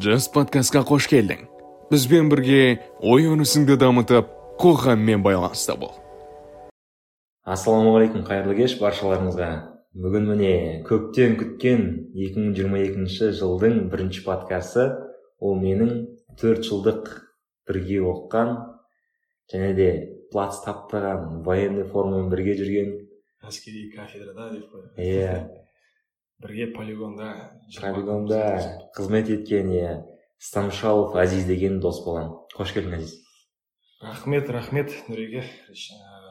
жас подкастқа қош келдің бізбен бірге ой өрісіңді дамытып қоғаммен байланыста бол ассалаумағалейкум қайырлы кеш баршаларыңызға бүгін міне көптен күткен 2022 жылдың бірінші подкасты ол менің төрт жылдық бірге оқыған және де плац таптаған военный формамен бірге жүрген әскери кафедрада деп қой иә бірге полигонда полигонда қызмет еткен иә. Стамшалов азиз деген дос болған қош келдің азиз. Рахмет рахмет нұреке.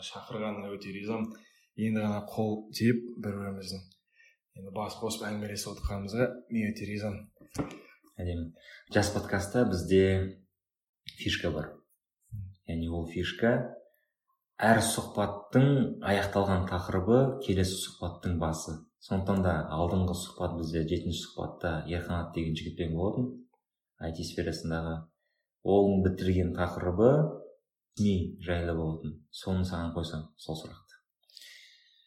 Шақырғаныңа өте ризамын. Енді ғана қол тиіп бір біріміздің енді бас қосып әңгімелесіп отырғанымызға мен өте ризамын. Әдемі. Жас подкастта бізде фишка бар. Яғни ол фишка әр сұхбаттың аяқталған тақырыбы келесі сұхбаттың басы. Сондықтан да алдыңғы сұхбат бізде жетінші сұхбатта ерқанат деген жігітпен болатын. айти сферасындағы оның бітірген тақырыбы сми жайлы болатын. Соны саған қойсам сол сұрақты.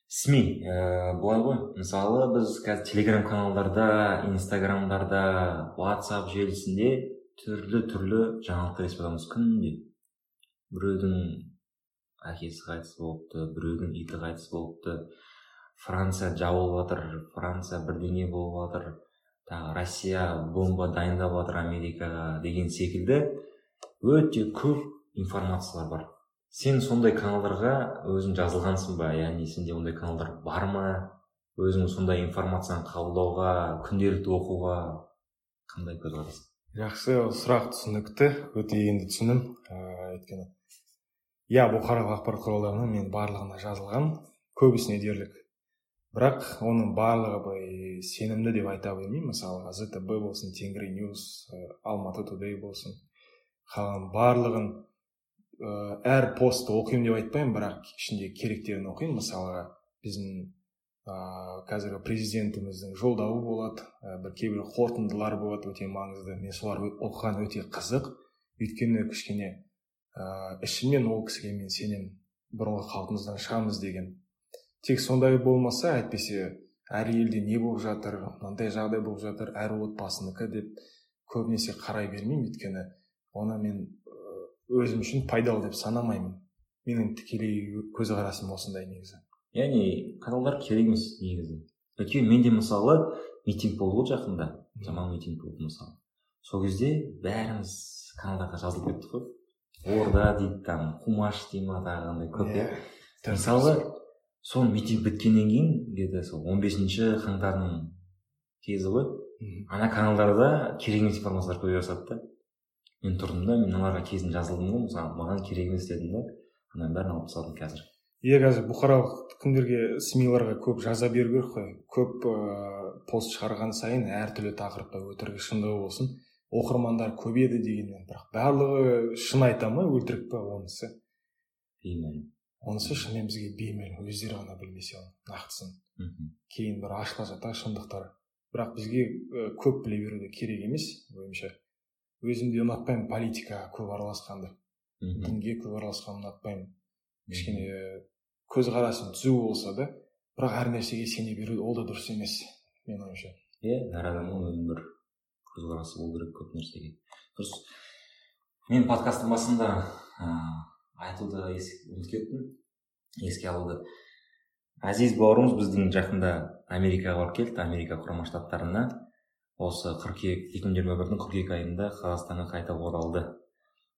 Сми ә, былай ғой. Мысалы біз қазір телеграм каналдарда инстаграмдарда ватсап желісінде түрлі түрлі жаңалықтар естіп жатамыз күнде біреудің әкесі қайтыс болыпты біреудің иті қайтыс болыпты. Франция жабылып жатыр франция бірдеңе болып жатыр тағы россия бомба дайындап жатыр америкаға деген секілді өте көп информациялар бар. Сен сондай каналдарға өзің жазылғансың ба? Яғни сенде ондай каналдар бар ма? Өзің сондай информацияны қабылдауға күнделікті оқуға қандай көзқарас? Жақсы сұрақ түсінікті. Өте енді түсіндім. Ыыы өйткені иә бұқаралық ақпарат құралдарына мен барлығына жазылған көбісіне дерлік. Бірақ оның барлығы былай сенімді деп айта бермеймін мысалы зтб болсын тенгри ньюс алматы тудей болсын қалған барлығын ә, әр постты оқимын деп айтпаймын бірақ ішінде керектерін оқимын. Мысалға біздің ә, қазіргі президентіміздің жолдауы болады ә, бір кейбір қорытындылар болады өте маңызды. Мен солар оқыған өте қызық. Өйткені кішкене ә, ішімнен ол кісіге мен сенемін бұрынғы қалпымыздан шығамыз деген. Тек сондай болмаса әйтпесе әр елде не болып жатыр мынандай жағдай болып жатыр әр отбасынікі деп көбінесе қарай бермеймін. Өйткені оны мен өзім үшін пайдалы деп санамаймын. Менің тікелей көзқарасым осындай негізі. Яғни каналдар керек емес негізі. Өйткені менде мысалы митинг болды ғой жақында. Жаман митинг болды мысалы. Сол кезде бәріміз каналдарға жазылып кеттік қой. Орда дейді там қумаш дей ма тағы қандай көп иә. Мысалы сол митинг біткеннен кейін где то сол он бесінші қаңтардың кезі ғой. Ана каналдарда керек емес информациялар көбейе бастады да. Мен тұрдым да мен мыналарға кезінде жазылдым ғой мысалы маған керек емес дедім да. Ананың бәрін алып тастадым қазір. Иә қазір бұқаралық күндерге смиларға көп жаза беру керек қой? Көп ыыы пост шығарған сайын әртүрлі тақырыпта өтірік шындығы болсын. Оқырмандар көбейеді дегенмен бірақ барлығы шын айта ма өтірік па онысы беймәлім онысы шынымен бізге беймәлім өздері ғана білмесе оның нақтысын. Кейін бір ашыла жатар шындықтар. Бірақ бізге көп біле беру де керек емес ойымша өзім де ұнатпаймын политикаға көп араласқанды. Дінге көп араласқанды ұнатпаймын. Кішкене көзқарасым түзу болса да бірақ әр нәрсеге сене беру ол да дұрыс емес менің ойымша. Иә әр адамның өзінің бір көзқарасы болу керек көп нәрсеге. Дұрыс. Мен подкасттың басында айтуды ұмытып кеттім еске алуды. Әзиз бауырымыз біздің жақында америкаға барып келді америка құрама штаттарына. Осы қыркүйек екі мың жиырма бірдің қыркүйек айында қазақстанға қайта оралды.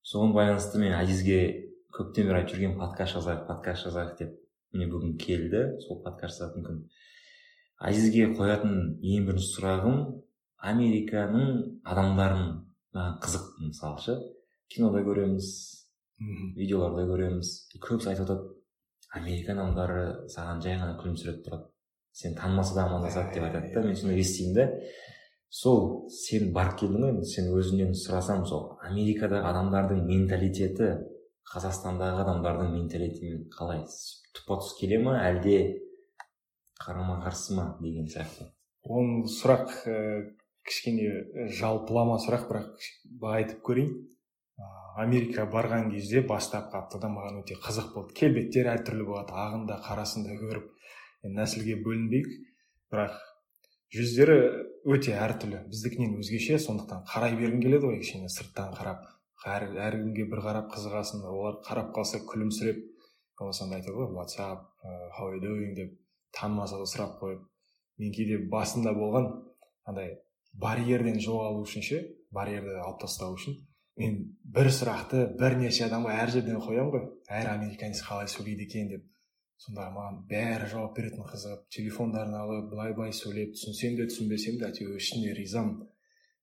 Соған байланысты мен әзизге көптен бері айтып жүрген подкаст жазайық подкаст жазайық деп міне бүгін келді сол подкаст жазатын күн. Әзизге қоятын ең бірінші сұрағым американың адамдарын маған қызық мысалы ше. Кинода көреміз видеоларда көреміз көбісі айтып жатады америка адамдары саған жай ғана күлімсіреп тұрады сен танымаса да амандасады деп айтады да мен соны естимін да сол сен барып келдің ғой сен өзіңнен сұрасам сол америкадағы адамдардың менталитеті қазақстандағы адамдардың менталитетімен қалай тұпа тұс келе ма әлде қарама қарсы ма деген сияқты ол сұрақ ә, кішкене жалпылама сұрақ бірақ айтып көрейін. Америка барған кезде бастапқы аптада маған өте қызық болды. Келбеттер әртүрлі болады. Ағын да қарасын да көріп нәсілге бөлінбейік. Бірақ жүздері өте әртүрлі біздікінен өзгеше сондықтан қарай бергің келеді ғой кішкене сырттан қарап. Әр әркімге бір қарап қызығасың олар қарап қалса күлімсіреп. Андай айтады ғой whatsapp how you деп танымаса да сұрап қойып. Мен кейде басында болған андай барьерден жоғалу үшін ше барьерді алып тастау үшін. Мен бір сұрақты бірнеше адамға әр жерден қоямын ғой. Әр американец қалай сөйлейді екен деп. Сонда маған бәрі жауап беретін қызығып телефондарын алып былай былай сөйлеп түсінсем де түсінбесем де әйтеуір ішінде ризамын.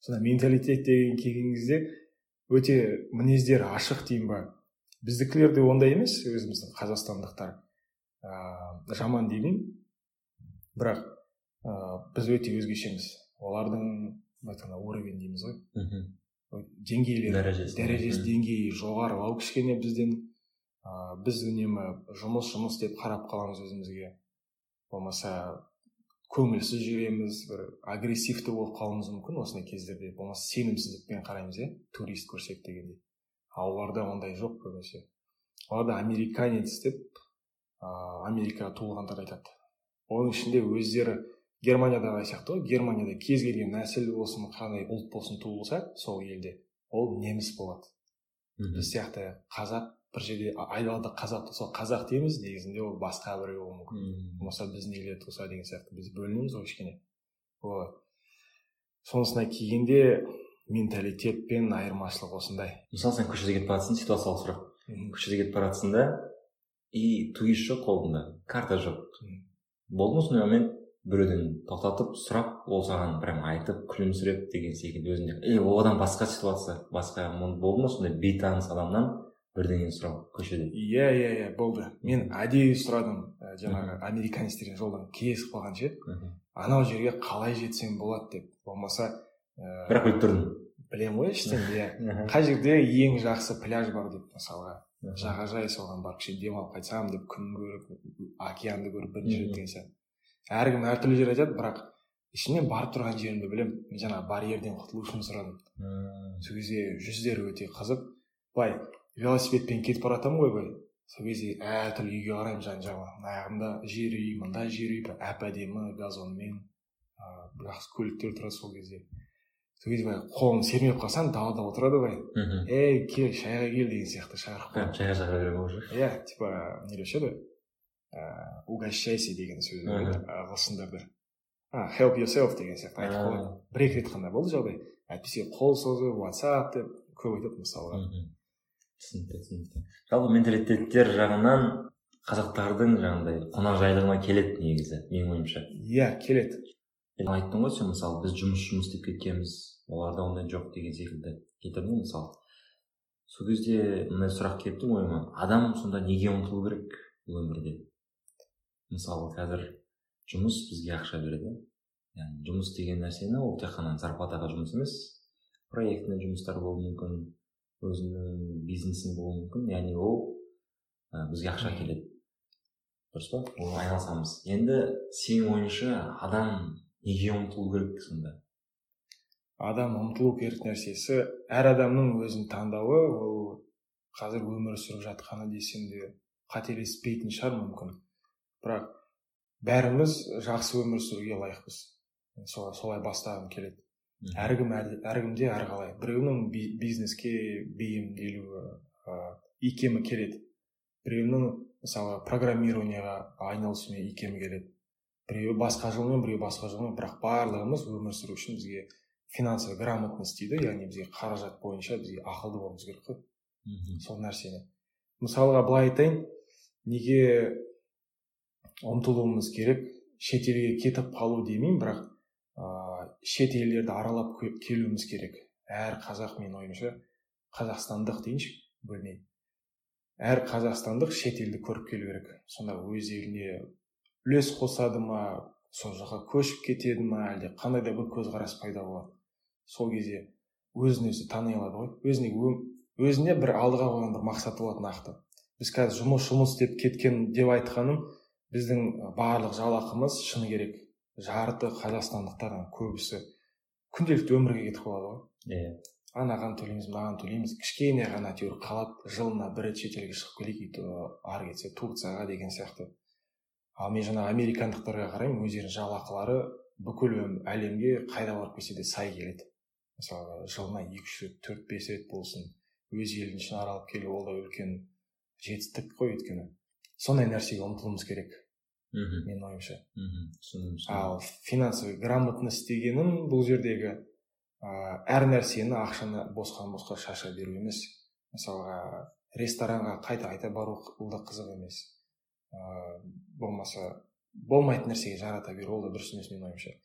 Сонда менталитет деген келген кезде өте мінездері ашық деймін ба? Біздікілер де ондай емес өзіміздің қазақстандықтар. Ә, жаман демеймін. Бірақ ә, біз өте өзгешеміз. Олардың уровень дейміз ғой. Деңгейлері дәрежесі дәрежесі деңгейі жоғарылау кішкене бізден ә, біз үнемі жұмыс жұмыс деп қарап қаламыз өзімізге. Болмаса көңілсіз жүреміз бір агрессивті болып қалуымыз мүмкін осындай кездерде. Болмаса сенімсіздікпен қараймыз иә турист көрсек дегендей. Ал оларда ондай жоқ көбінесе. Оларда американец деп ә, америкаға туылғандар айтады. Оның ішінде өздері германиядағыдай сияқты ғой. Германияда кез келген нәсіл болсын қандай ұлт болсын туылса сол елде ол неміс болады. Біз сияқты қазақ бір жерде айдалада қазақ туса қазақ дейміз негізінде ол басқа біреу болуы мүмкін. Болмаса біздің елде туса деген сияқты біз бөлінеміз ғой кішкене. Вот. Сонысына келгенде менталитет пен айырмашылық осындай. Мысалы сен көшеде кетіп бара жатрсың ситуациялық сұрақ. Көшеде кетіп бара жатрсың да и турист жоқ қолыңда карта жоқ. Болды ма сондай момент? Біреуден тоқтатып сұрап ол саған прям айтып күлімсіреп деген секілді өзінде и одан басқа ситуация басқа болды ма сондай бейтаныс адамнан бірдеңені сұрау көшеде? Иә иә иә болды. Мен әдейі сұрадым ә, жаңағы американецтерден жолдан кезігіп қалған ше. Анау жерге қалай жетсем болады деп болмаса ә, бірақ біліп тұрдың? білемін ғой іштен иә. Қай жерде ең жақсы пляж бар деп мысалға. Жағажай соған барып кішкене демалып қайтсам деп күн көріп океанды көріп бірінші рет деген сияқты. Әркім әртүрлі жер айтады бірақ ішімнен барып тұрған жерімді білемін мен жаңағы барьерден құтылу үшін сұрадым. Сол кезде жүздері өте қызық. Былай велосипедпен кетіп бара жатамын ғой былай сол кезде әртүрлі үйге қараймын жан жағыма. Мына жағымда жер үй мында жер үй әп әдемі газонмен ыыы жақсы көліктер тұрады сол кезде. Сол кезде былай қолым сермеп қалсам далада отырады былай ей кел шайға кел деген сияқты шақырып қояды шайға ма уже иә типа не деуші еді ыыы угощайся деген сөз ағылшындарда а help yourself деген сияқты айтып қояды бір екі рет қана болды жағдай әйтпесе қол созып whatsapp деп көп айтады мысалға түсінікті түсінікті жалпы менталитеттер жағынан қазақтардың жаңағыдай қонақжайлығына келеді негізі менің ойымша иә келеді айттың ғой сен мысалы біз жұмыс жұмыс деп кеткенбіз оларда ондай жоқ деген секілді келтірдің ғой мысалы сол кезде мындай сұрақ келіп тұр ойыма адам сонда неге ұмтылу керек өмірде мысалы қазір жұмыс бізге ақша береді. Яғни жұмыс деген нәрсені ол тек қана зарплатаға жұмыс емес проектный жұмыстар болуы мүмкін өзіңнің бизнесің болуы мүмкін. Яғни ол ә, бізге ақша келеді. Дұрыс па? Ол айналысамыз. Енді сенің ойыңша адам неге ұмтылу керек сонда? Адам ұмтылу керек нәрсесі әр адамның өзінің таңдауы ол қазір өмір сүріп жатқаны десем де қателеспейтін шығар мүмкін. Бірақ бәріміз жақсы өмір сүруге лайықпыз. Солай, солай бастағым келеді. Әркім әркімде әрқалай біреуінің бизнеске бейімделуі икемі келеді. Біреуінің мысалы программированияға айналысумен икемі келеді. Біреуі басқа жолмен біреуі басқа жолмен. Бірақ барлығымыз өмір сүру үшін бізге финансовый грамотность дейді. Яғни бізге қаражат бойынша бізге ақылды болуымыз керек қой. Сол нәрсені. Мысалға былай айтайын. Неге ұмтылуымыз керек шетелге кетіп қалу демеймін бірақ ыыы шет елдерді аралап келуіміз керек. Әр қазақ менің ойымша қазақстандық дейінші бөлмей әр қазақстандық шет елді көріп келу керек. Сонда өз еліне үлес қосады ма сол жаққа көшіп кетеді ма әлде қандай да бір көзқарас пайда болады. Сол кезде өзін өзі тани алады ғой. Өзіне өзіне бір алдыға қойған бір мақсаты болады нақты біз қазір жұмыс жұмыс деп кеткен деп айтқаным біздің барлық жалақымыз шыны керек. Жарты қазақстандықтар көбісі күнделікті өмірге кетіп қалады ғой. Иә анаған төлейміз мынаған төлейміз. Кішкене ғана әйтеуір қалап жылына бір рет шетелге шығып келейік ары кетсе турцияға деген сияқты. Ал мен жаңағы американдықтарға қараймын өздерінің жалақылары бүкіл әлемге қайда барып келсе де сай келеді. Мысалы жылына екі үш рет төрт бес рет болсын өз елдің ішін аралап келу ол да үлкен жетістік қой өйткені. Сондай нәрсеге ұмтылуымыз керек. Мхм. Менің ойымша. Мхм. Түсіндім ал финансовый грамотность дегенім бұл жердегі ә, әр нәрсені ақшаны босқа босқа шаша беру емес. Мысалға ресторанға қайта қайта бару бұл да қызық емес. Ә, болмаса болмайтын нәрсеге жарата беру ол да дұрыс емес менің ойымша.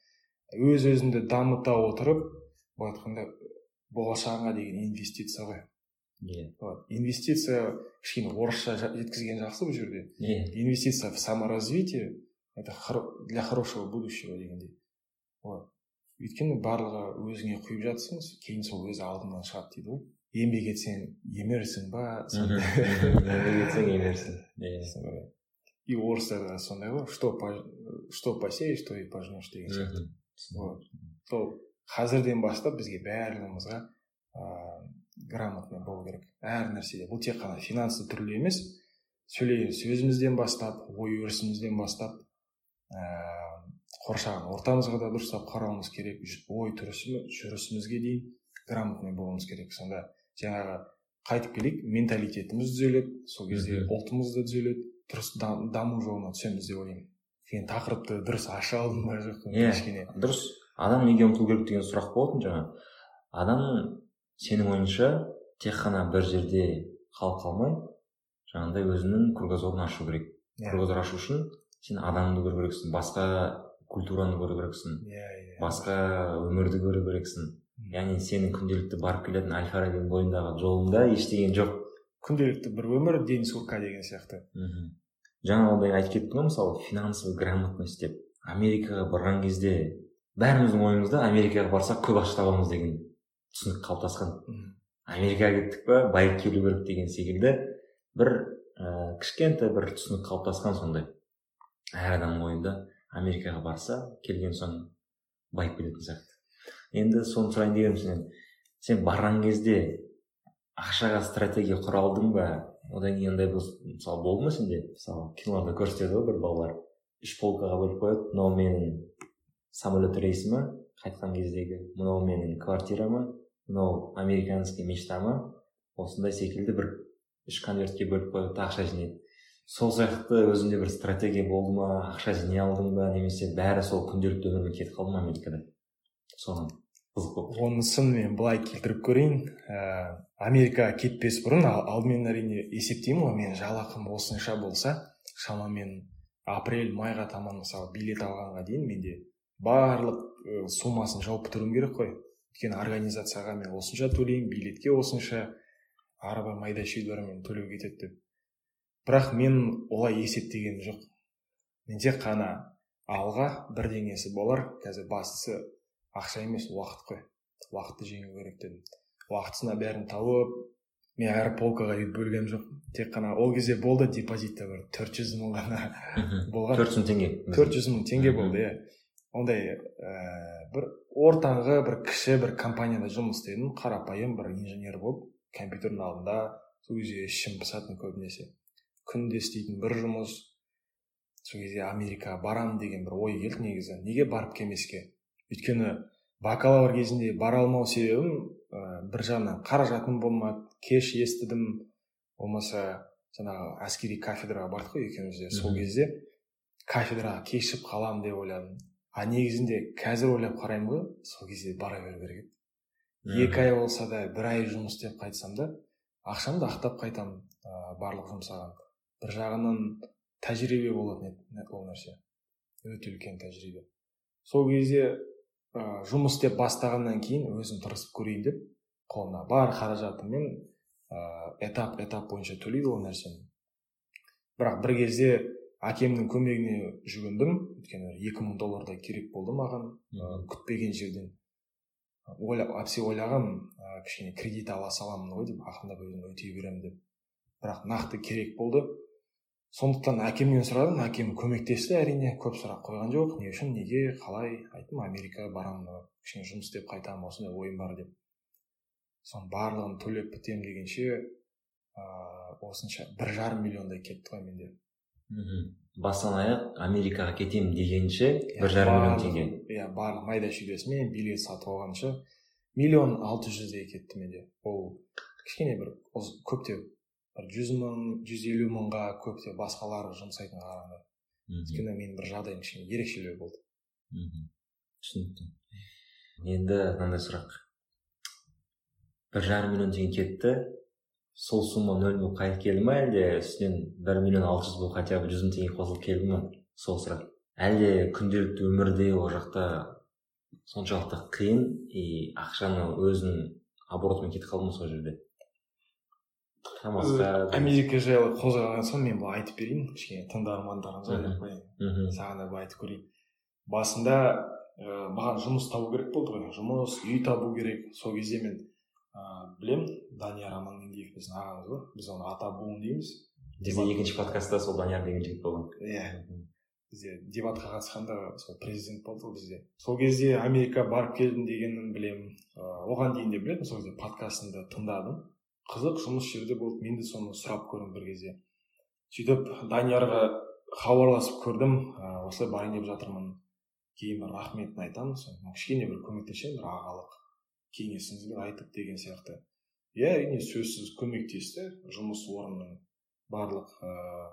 Өз өзіңді дамыта отырып былай айтқанда болашағыңа деген инвестиция ғой. Иә вот. Инвестиция кішкене орысша жеткізген жақсы бұл жерде. Иә инвестиция в саморазвитие это для хорошего будущего дегендей. Вот. Өйткені барлығы өзіңе құйып жатсың кейін сол өзі алдыңнан шығады дейді ғой. Еңбек етсең емерсің ба? Еңбек етсең емерсің. Иә и орыстарда сондай ғой. Что по- что посеешь то и пожнешь деген сияқты. Вот. Сол қазірден бастап бізге барлығымызға ыыы грамотный болу керек әр нәрседе бұл тек қана финансты түрде емес. Сөйлеген сөзімізден бастап ой өрісімізден бастап ыыы қоршаған ортамызға да дұрыстап қарауымыз керек. Ой жүрісімізге дейін грамотный болуымыз керек. Сонда жаңағы қайтып келейік менталитетіміз түзеледі. Сол кезде ұлтымыз да түзеледі. Дұрыс дам- даму жолына түсеміз деп ойлаймын. Кейін тақырыпты дұрыс аша алдым ба жоқ Иә. кішкене? дұрыс. Адам неге ұмтылу керек деген сұрақ болатын жаңа? Адам сенің ойыңша тек қана бір жерде қалып қалмай жаңағыдай өзінің кругозорын ашу керек. Иә. кругозор ашу үшін сен адамды көру керексің басқа культураны көру керексің иә иә басқа өмірді көру керексің. Яғни сенің күнделікті барып келетін әл фарабидің бойындағы жолында ештеңе жоқ. Күнделікті бір өмір день сурка деген сияқты. Мхм. Жаңа ондай айтып кеттің ғой мысалы финансовый грамотность деп. Америкаға барған кезде бәріміздің ойымызда америкаға барсақ көп ақша табамыз деген. Түсінік қалыптасқан. Америкаға кеттік па байып келу керек деген секілді бір ә, кішкентай бір түсінік қалыптасқан сондай. Әр адамның ойында америкаға барса келген соң байып келетін сияқты. Енді соны сұрайын дегенмін сенен сен барған кезде ақшаға стратегия құра алдың ба? Одан кейін андай мысалы болды ма сенде? Мысалы киноларда көрсетеді ғой бір балалар үш полкаға бөліп қояды мынау менің самолет рейсіме қайтқан кездегі мынау менің квартирама мынау американский мечтама осындай секілді бір үш конвертке бөліп қояды да ақша жинайды. Сол сияқты өзіңде бір стратегия болды ма ақша жинай алдың ба немесе бәрі сол күнделікті өмірмен кетіп қалды ма америкада? Соны қызық болып онысын мен былай келтіріп көрейін. Ә, америкаға кетпес бұрын ал- алдымен әрине есептеймін ғой менің жалақым осынша болса шамамен апрель майға таман мысалы билет алғанға дейін менде барлық суммасын жауып бітіруім керек қой. Өйткені организацияға мен осынша төлеймін билетке осынша ары бір майда шүйдермен төлеу кетеді деп. Бірақ мен олай есептегенім жоқ. Мен тек қана алға бірдеңесі болар қазір бастысы ақша емес уақыт қой. Уақытты жеңу керек дедім уақытысына бәрін тауып мен әр полкаға деп бөлгенім жоқ. Тек қана ол кезде болды депозитте бір төрт жүз мың ғана болған. Төрт жүз мың теңге. Төрт жүз мың теңге болды иә. Ондай ә, бір ортаңғы бір кіші бір компанияда жұмыс істедім қарапайым бір инженер болып компьютердің алдында сол кезде ішім пысатын көбінесе. Күнде істейтін бір жұмыс сол кезде америкаға барамын деген бір ой келді негізі. Неге барып келмеске өйткені бакалавр кезінде бара алмау себебім ә, бір жағынан қаражатым болмады кеш естідім. Болмаса жаңағы әскери кафедраға бардық қой екеуміз де сол кезде. Кафедраға кешігіп қаламын деп ойладым. А негізінде қазір ойлап қараймын ғой сол кезде бара беру керек еді екі ай болса да бір ай жұмыс істеп қайтсам да ақшамды ақтап қайтамын ә, барлық жұмсаған. Бір жағынан тәжірибе болатын еді ол нәрсе. Өте үлкен тәжірибе. Сол кезде ә, жұмыс істеп бастағаннан кейін өзім тырысып көрейін деп қолына бар қаражатымен ә, этап этап бойынша төлейді ол нәрсені. Бірақ бір кезде әкемнің көмегіне жүгіндім. Өйткені екі мың доллардай керек болды маған күтпеген жерден. Ойлап әпсе ойлағанмын ә, кішкене кредит ала саламын ғой деп ақырындап өзім өтей беремін деп. Бірақ нақты керек болды. Сондықтан әкемнен сұрадым әкем көмектесті әрине көп сұрақ қойған жоқ. Не үшін неге қалай? Айттым америкаға барамын кішкене жұмыс істеп қайтамын осындай ойым бар деп. Соның барлығын төлеп бітемін дегенше ыыы осынша бір жарым миллиондай кетті ғой менде. Мхм. Бастан аяқ америкаға кетемін дегенше Иә, бір жарым миллион теңге. иә барлық майда шүйдесімен билет сатып алғанша миллион алты жүздей кетті менде. Ол кішкене бір көптеу бір жүз мың жүз елу мыңға көптеу басқалары жұмсайтынға қарағанда. Өйткені менің бір жағдайым кішкене ерекшелеу болды. Мхм. Түсінікті. Енді мынандай сұрақ. Бір жарым миллион теңге кетті сол сумма нөл болып қайтып келді ма әлде үстінен бір миллион алты жүз болып хотя бы жүз мың теңге қосылып келді ма сол сұрақ. Әлде күнделікті өмірде ол жақта соншалықты қиын и ақшаны өзінің оборотымен кетіп қалды ма сол жерде? Тамаққа америка жайлы қозғаған соң мен былай айтып берейін кішкене тыңдармандарыңызға Мхм. деп қояйын. Мхм саған да былай айтып көрейін. Басында ә, маған жұмыс табу керек болды ғой. Жұмыс үй табу керек. Сол кезде мен ә, білем данияр амангелдиев біздің ағамыз ғой біз оны ата буын дейміз бізде екінші подкастта сол данияр деген жігіт болған иә бізде дебатқа қатысқанда сол президент болды ғой бізде сол кезде америка барып келдім дегенін білемін ыыы оған дейін де білетінмін сол кезде подкастыңды тыңдадым. Қызық жұмыс жерде болды мен де соны сұрап көрдім бір кезде. Сөйтіп даниярға хабарласып көрдім ыыы осылай барайын деп жатырмын. Кейін бір рахметін айтамын соны. Кішкене бір көмектесемін бір ағалық. Кеңесіңізбен айтып деген сияқты. Иә әрине сөзсіз көмектесті. Жұмыс орнының барлық ыыы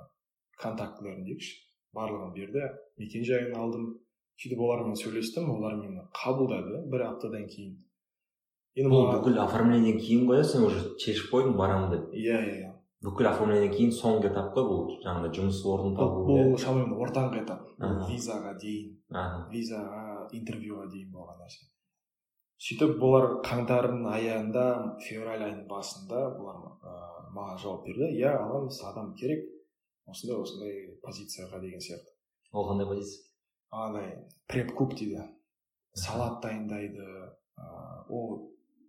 контактілерін дейікші барлығын берді. Мекен жайын алдым. Сөйтіп олармен сөйлестім олар мені қабылдады бір аптадан кейін. Енді бұл бүкіл оформлениеден кейін ғой иә сен уже шешіп қойдың барамын деп. Иә иә иә. Бүкіл оформлениеден кейін соңғы этап қой бұл жаңағыдай жұмыс орнын табу бұл иә. шамамен ортаңғы этап. Визаға дейін. Визаға интервьюға дейін болған нәрсе. Сөйтіп бұлар қаңтардың аяғында февраль айының басында бұлар ыыы маған жауап берді. Иә аламыз адам керек осындай осындай позицияға деген сияқты. Ол қандай позиция? Андай преп кук дейді салат дайындайды ыыы ол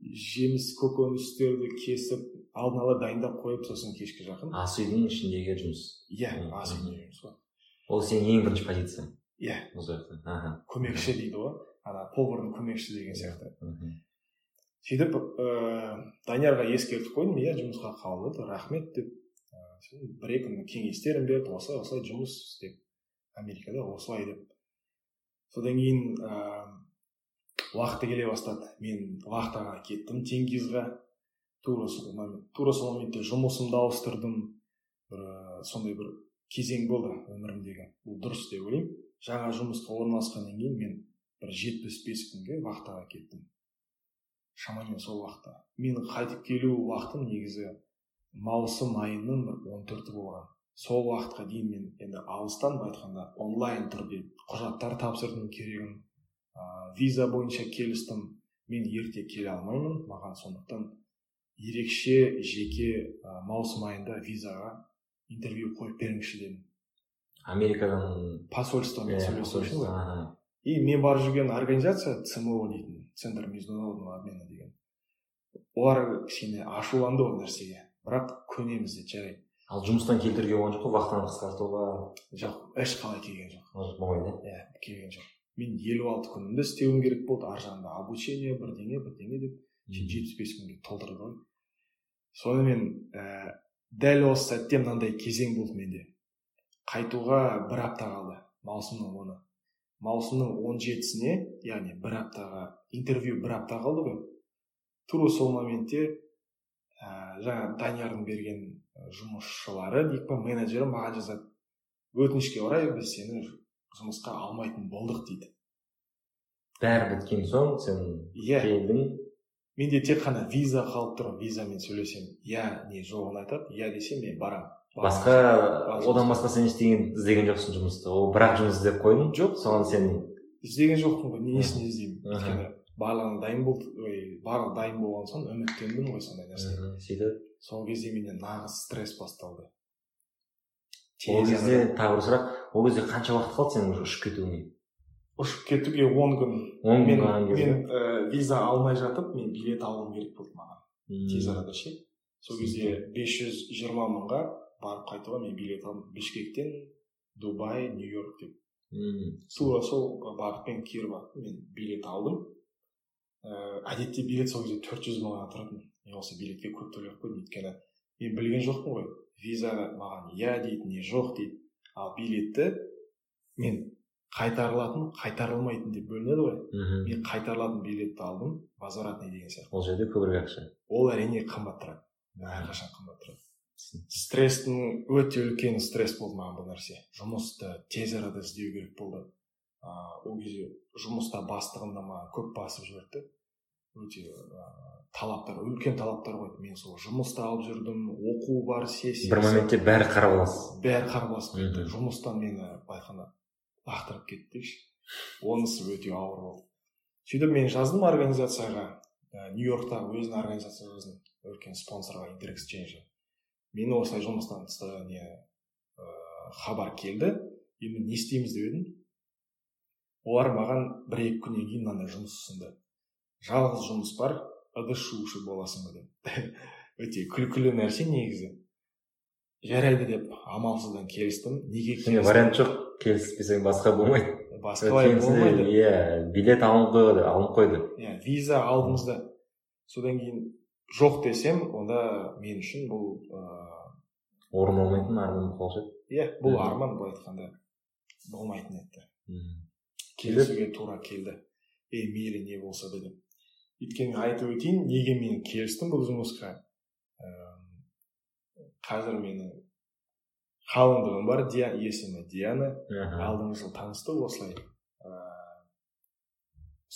жеміс көкөністерді кесіп алдын ала дайындап қойып сосын кешке жақын. Ас үйдің ішіндегі жұмыс? Иә ас үйде жұмыс қой ол сенің ең бірінші позицияң? Иә. Көмекші дейді ғой. Ана повардың көмекшісі деген сияқты. Мхм. сөйтіп ыыы даниярға ескертіп қойдым иә жұмысқа қабылдады рахмет деп сосын бір екі күн кеңестерін берді осылай осылай жұмыс істеп америкада осылай деп. Содан кейін ыыы уақыты келе бастады. Мен вахтаға кеттім тенгизға тура сол момент тура сол моментте жұмысымды ауыстырдым. Бір сондай бір кезең болды өмірімдегі. Бұл дұрыс деп ойлаймын. Жаңа жұмысқа орналасқаннан кейін мен бір жетпіс бес күнге вахтаға кеттім. Шамамен сол уақытта менің қайтып келу уақытым негізі маусым айының бір он төрті болған. Сол уақытқа дейін мен енді алыстан былай айтқанда онлайн түрде құжаттар тапсырдым керегін ыыы виза бойынша келістім. Мен ерте келе алмаймын. Маған сондықтан ерекше жеке ә, маусым айында визаға интервью қойып беріңізші дедім. Америкадан посольствомен иә, сөйлесу үшін. И мен барып жүрген организация цмо дейтін центр международного обмена деген. Олар кішкене ашуланды ол нәрсеге. Бірақ көнеміз деді жарайды. Ал жұмыстан келтіруге болған жоқ қой вахтаны қысқартуға? Жоқ ешқалай келген жоқ. Ол жоқ болмайды иә иә келген жоқ. Мен елу алты күнімді істеуім керек болды ар жағында обучение бірдеңе бірдеңе деп. Жетпіс бес күнге толтырды ғой. Сонымен ә, дәл осы сәтте мынандай кезең болды менде. Қайтуға бір апта қалды маусымның оны. Маусымның он жетісіне яғни бір аптаға интервью бір апта қалды ғой. Тура сол моментте ә, жаңа даниярдың берген ә, жұмысшылары дейік па менеджері маған жазады. Өтінішке орай біз сені жұмысқа алмайтын болдық дейді. Бәрі біткен соң сен иә. келдің. Менде тек қана виза қалып тұр. Визамен сөйлесемін иә не жоғын айтады. Иә десем мен барамын. Басқа одан басқа сен ештеңе іздеген жоқсың жұмысты. Ол бір ақ жұмыс іздеп қойдың. Жоқ соған сен іздеген жоқпын ғой несін іздеймін? Өйткені барлығына дайын болды ой барлығы дайын болған соң үміттендім ғой сондай нәрсеге. Сөйтіп. Сол кезде менде нағыз стресс басталды. Ол кезде тағы бір сұрақ. Ол кезде қанша уақыт қалды сенің уже ұшып кетуіңе? Ұшып кетуге он күн. Он күн мен, қалған кезде. мен ә, виза алмай жатып мен билет алуым керек болды маған. Тез арада ше. Сол кезде бес жүз жиырма мыңға барып қайтуға мен билет алдым. Бішкектен дубай нью йорк деп. Мм. тура сол бағытпен кері бағытпен мен билет алдым. Ыыы әдетте билет сол кезде төрт жүз мыңға тұратын. Мен осы билетке көп төлеп қойдым. Өйткені мен білген жоқпын ғой. Виза маған иә дейді не жоқ дейді. Ал билетті мен қайтарылатын қайтарылмайтын деп бөлінеді ғой. Мхм мен қайтарылатын билетті алдым. Возвратный деген сияқты. Ол жерде көбірек ақша. Ол әрине қымбат тұрады. Әрқашан қымбат тұрады. Стресстің өте үлкен стресс болды маған бұл нәрсе. Жұмысты тез арада іздеу керек болды. А, ол кезде жұмыста бастығым да маған көп басып жіберді. Өте ә, талаптар үлкен талаптар қойды. Мен сол жұмысты алып жүрдім оқу бар сессия бір моментте бәрі қарап аласыз. Бәрі қар басып кетті Мхм. жұмыстан мені былай айтқанда лақтырып кетті. Дейікші онысы өте ауыр болды. Сөйтіп мен жаздым организацияға. Ә, нью йорктағы өзінің организация жаздым. Үлкен спонсорға интерэксченджі мені осылай жұмыстан тыстаған не ә, хабар келді. Енді не істейміз деп едім. Олар маған бір екі күннен кейін мынандай жұмыс ұсынды. Жалғыз жұмыс бар ыдыс жуушы боласың ба деп. Өте күлкілі нәрсе негізі. Жарайды деп амалсыздан келістім. Неге сенде вариант жоқ. Келіспесең басқа болмайды басқалай болмайды. иә билет алынып қойды алынып қойды. Иә виза алдыңыз да содан кейін жоқ десем онда мен үшін бұл ыыы орын болмайтын арман қалушы еді. Иә бұл арман былай айтқанда болмайтын еді. Мхм. келісуге тура келді. Е мейлі не болса да деп өйткені айтып өтейін неге мен келістім бұл жұмысқа? Қазір менің қалыңдығым бар Диа, есімі диана. Алдыңғы жылы танысты осылай.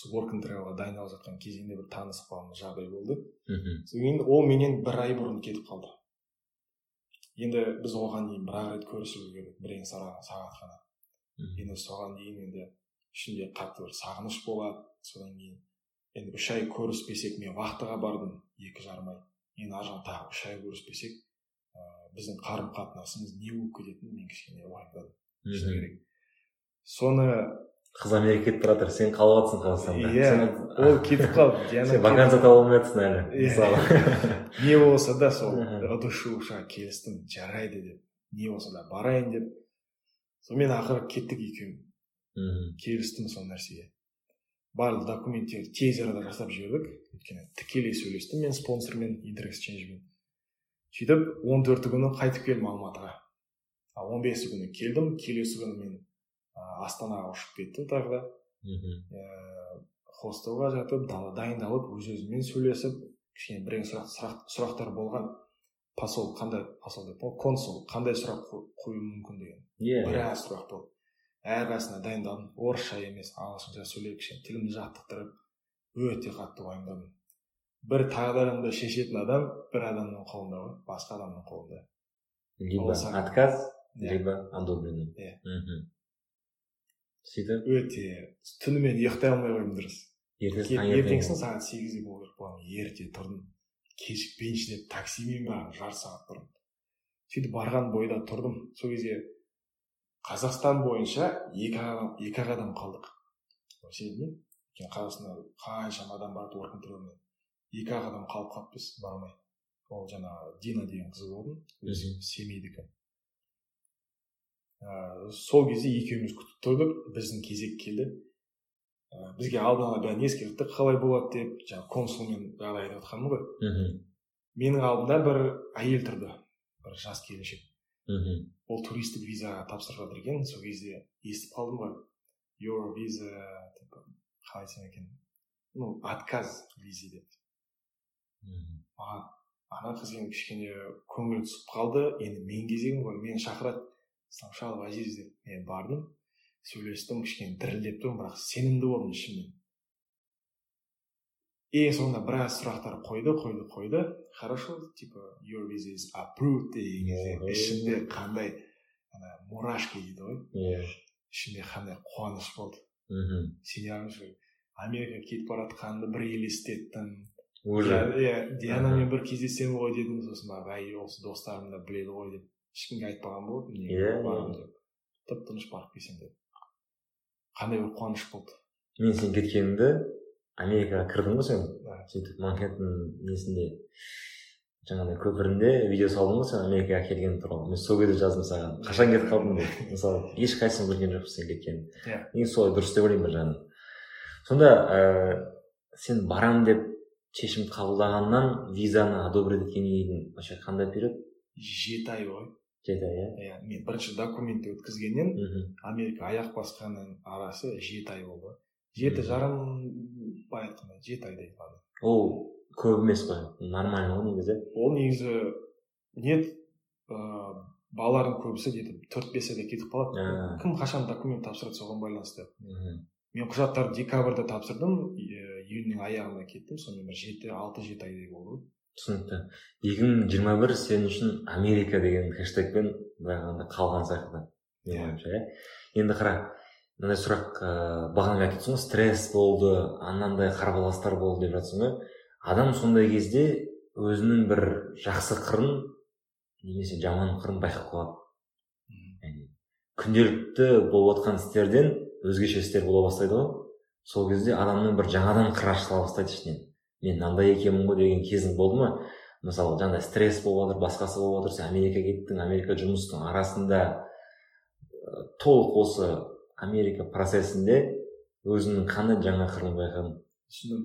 Сол work and travelға дайындалып жатқан кезеңде бір танысып қалған жағдай болды. Мхм. содан кейін ол менен бір ай бұрын кетіп қалды. Енді біз оған дейін бір ақ рет көрісуіміз керек бірең сағат сағат қана. Енді соған дейін енді ішімде қатты бір сағыныш болады. Содан кейін енді үш ай көріспесек мен вахтаға бардым екі жарым ай. Енді ар жағын тағы үш ай көріспесек ыыы біздің қарым қатынасымыз не болып кететінін мен кішкене уайымдадым. Шыны керек. Соны қыз америка кетіп бара жатыр сен қалып жатрсың қазақстанда. Иә, ол кетіп қалды сен вакансия таба алмай жатрсың әлі мысалы. Не болса да сол ыдыс келістім жарайды деп. Не болса да барайын деп. Сонымен ақыры кеттік екеуің мхм. келістім сол нәрсеге. Барлық документтерді тез арада жасап жібердік. Өйткені тікелей сөйлестім мен спонсормен интерэксченджбен сөйтіп он төрті күні қайтып келдім алматыға. Ал он бесі күні келдім келесі күні мен а, астанаға ұшып кеттім тағы да мхм. хостелға жатып дала- дайындалып өз өзіммен сөйлесіп кішкене бірең сұрақ, сұрақ сұрақтар болған посол қандай посол деп консул қандай сұрақ қо- қою мүмкін деген иә иә. біраз сұрақ болды әрқайсысына дайындалдым орысша емес ағылшынша сөйлеп кішкене тілімді жаттықтырып өте қатты уайымдадым бір тағдырымды шешетін адам бір адамның қолында ғой басқа адамның қолында либо отказ либо одобрение Иә. Сөйтіп? өте. Түнімен ұйықтай алмай қойдым дұрыс. Ертеңгісін сағат сегізде болу керек болған. Ерте тұрдым. Кешікпейінші деп таксимен бардым жарты сағат бұрын. Сөйтіп барған бойда тұрдым. Сол кезде қазақстан бойынша екі адам екі ақ адам қалдық. Сенбеймін өйткені қазақстанда қаншама адам travelмен екі ақ адам қалып қалыппыз бармай. Ол жаңағы дина деген қыз болатын өзі семейдікі. Ыыы сол кезде екеуміз күтіп тұрдық біздің кезек келді. Ә, бізге алдын ала бәрін ескертті қалай болады деп жаңағы консулмен жағдай айтып жатқанмын ғой. Мхм. менің алдымда бір әйел тұрды бір жас келіншек. Мхм. ол туристік визаға тапсырып жатыр екен сол кезде естіп қалдым ғой. Your visa деп қалай айтсам екен? Ну отказ визе деп. Маған ана қыз енді кішкене көңілі түсіп қалды енді менің кезегім ғой мені шақырады. Сначала азиз деп мен бардым. Сөйлестім кішкене дірілдеп тұрмын бірақ сенімді болдым ішімнен. Ең соңында біраз сұрақтар қойды қойды қойды. Хорошо типа your visa is approved деген кезде. Ішімде қандай ана мурашки дейді ғой. Иә. Ішімде қандай қуаныш болды. Мхм. сене алыңызшы америкаға кетіп бара жатқанымды бір елестеттім уже. Иә дианамен бір кездесемін ғой дедім сосын барып әй осы достарым да біледі ғой деп. Ешкімге айтпаған болатынмын неге Иә, барамын иә. деп. Тып тыныш барып келсем деп қандай бір қуаныш болды. Мен сен кеткеніңді америкаға кірдің ғой сен. Сөйтіп манхэттен несінде жаңағыдай көпірінде видео салдың ғой сен америкаға келген туралы. Мен сол кезде жаздым саған. Қашан кетіп қалдың деп. Мысалы ешқайсысын білген жоқпыз сен кеткенін. Иә. мен солай дұрыс деп ойлаймын бір жағынан сонда ыыы сен барамын деп шешім қабылдағаннан визаны одобрить еткенге дейін вообще қандай период? Жеті ай ғой. Жеті ай иә иә мен бірінші документті өткізгеннен америка аяқ басқанның арасы жеті ай болды. Жеті жарым былай айтқанда жеті айдай ладно ол көп емес қой нормально ғой негізі. Ол негізі нет ыыы балалардың көбісі где то төрт бес айда кетіп қалады. Кім қашан документ тапсырады соған байланысты? Мхм мен құжаттарды декабрьда тапсырдым э, июньнің аяғында кеттім. Сонымен бір жеті алты жеті айдай болды. Түсінікті. Екі мың жиырма бір сен үшін америка деген хэштегпен былай қалған сияқты менің Иә. ойымша иә. Енді қара мынандай сұрақ ыыы бағана айтып ғой стресс болды анандай қарбаластар болды деп жатрсың ғой. Адам сондай кезде өзінің бір жақсы қырын немесе жаман қырын байқап қалады. Яғни күнделікті болып жатқан істерден өзгеше істер бола бастайды ғой. Сол кезде адамның бір жаңадан қыры ашыла бастайды ішінен. Мен мынандай екенмін ғой деген кезің болды ма? Мысалы жаңағыдай стресс болып жатыр басқасы болып жатыр сен америка кеттің америка жұмыстың арасында толық осы америка процесінде өзіңнің қандай жаңа қырын байқадың? Түсіндім.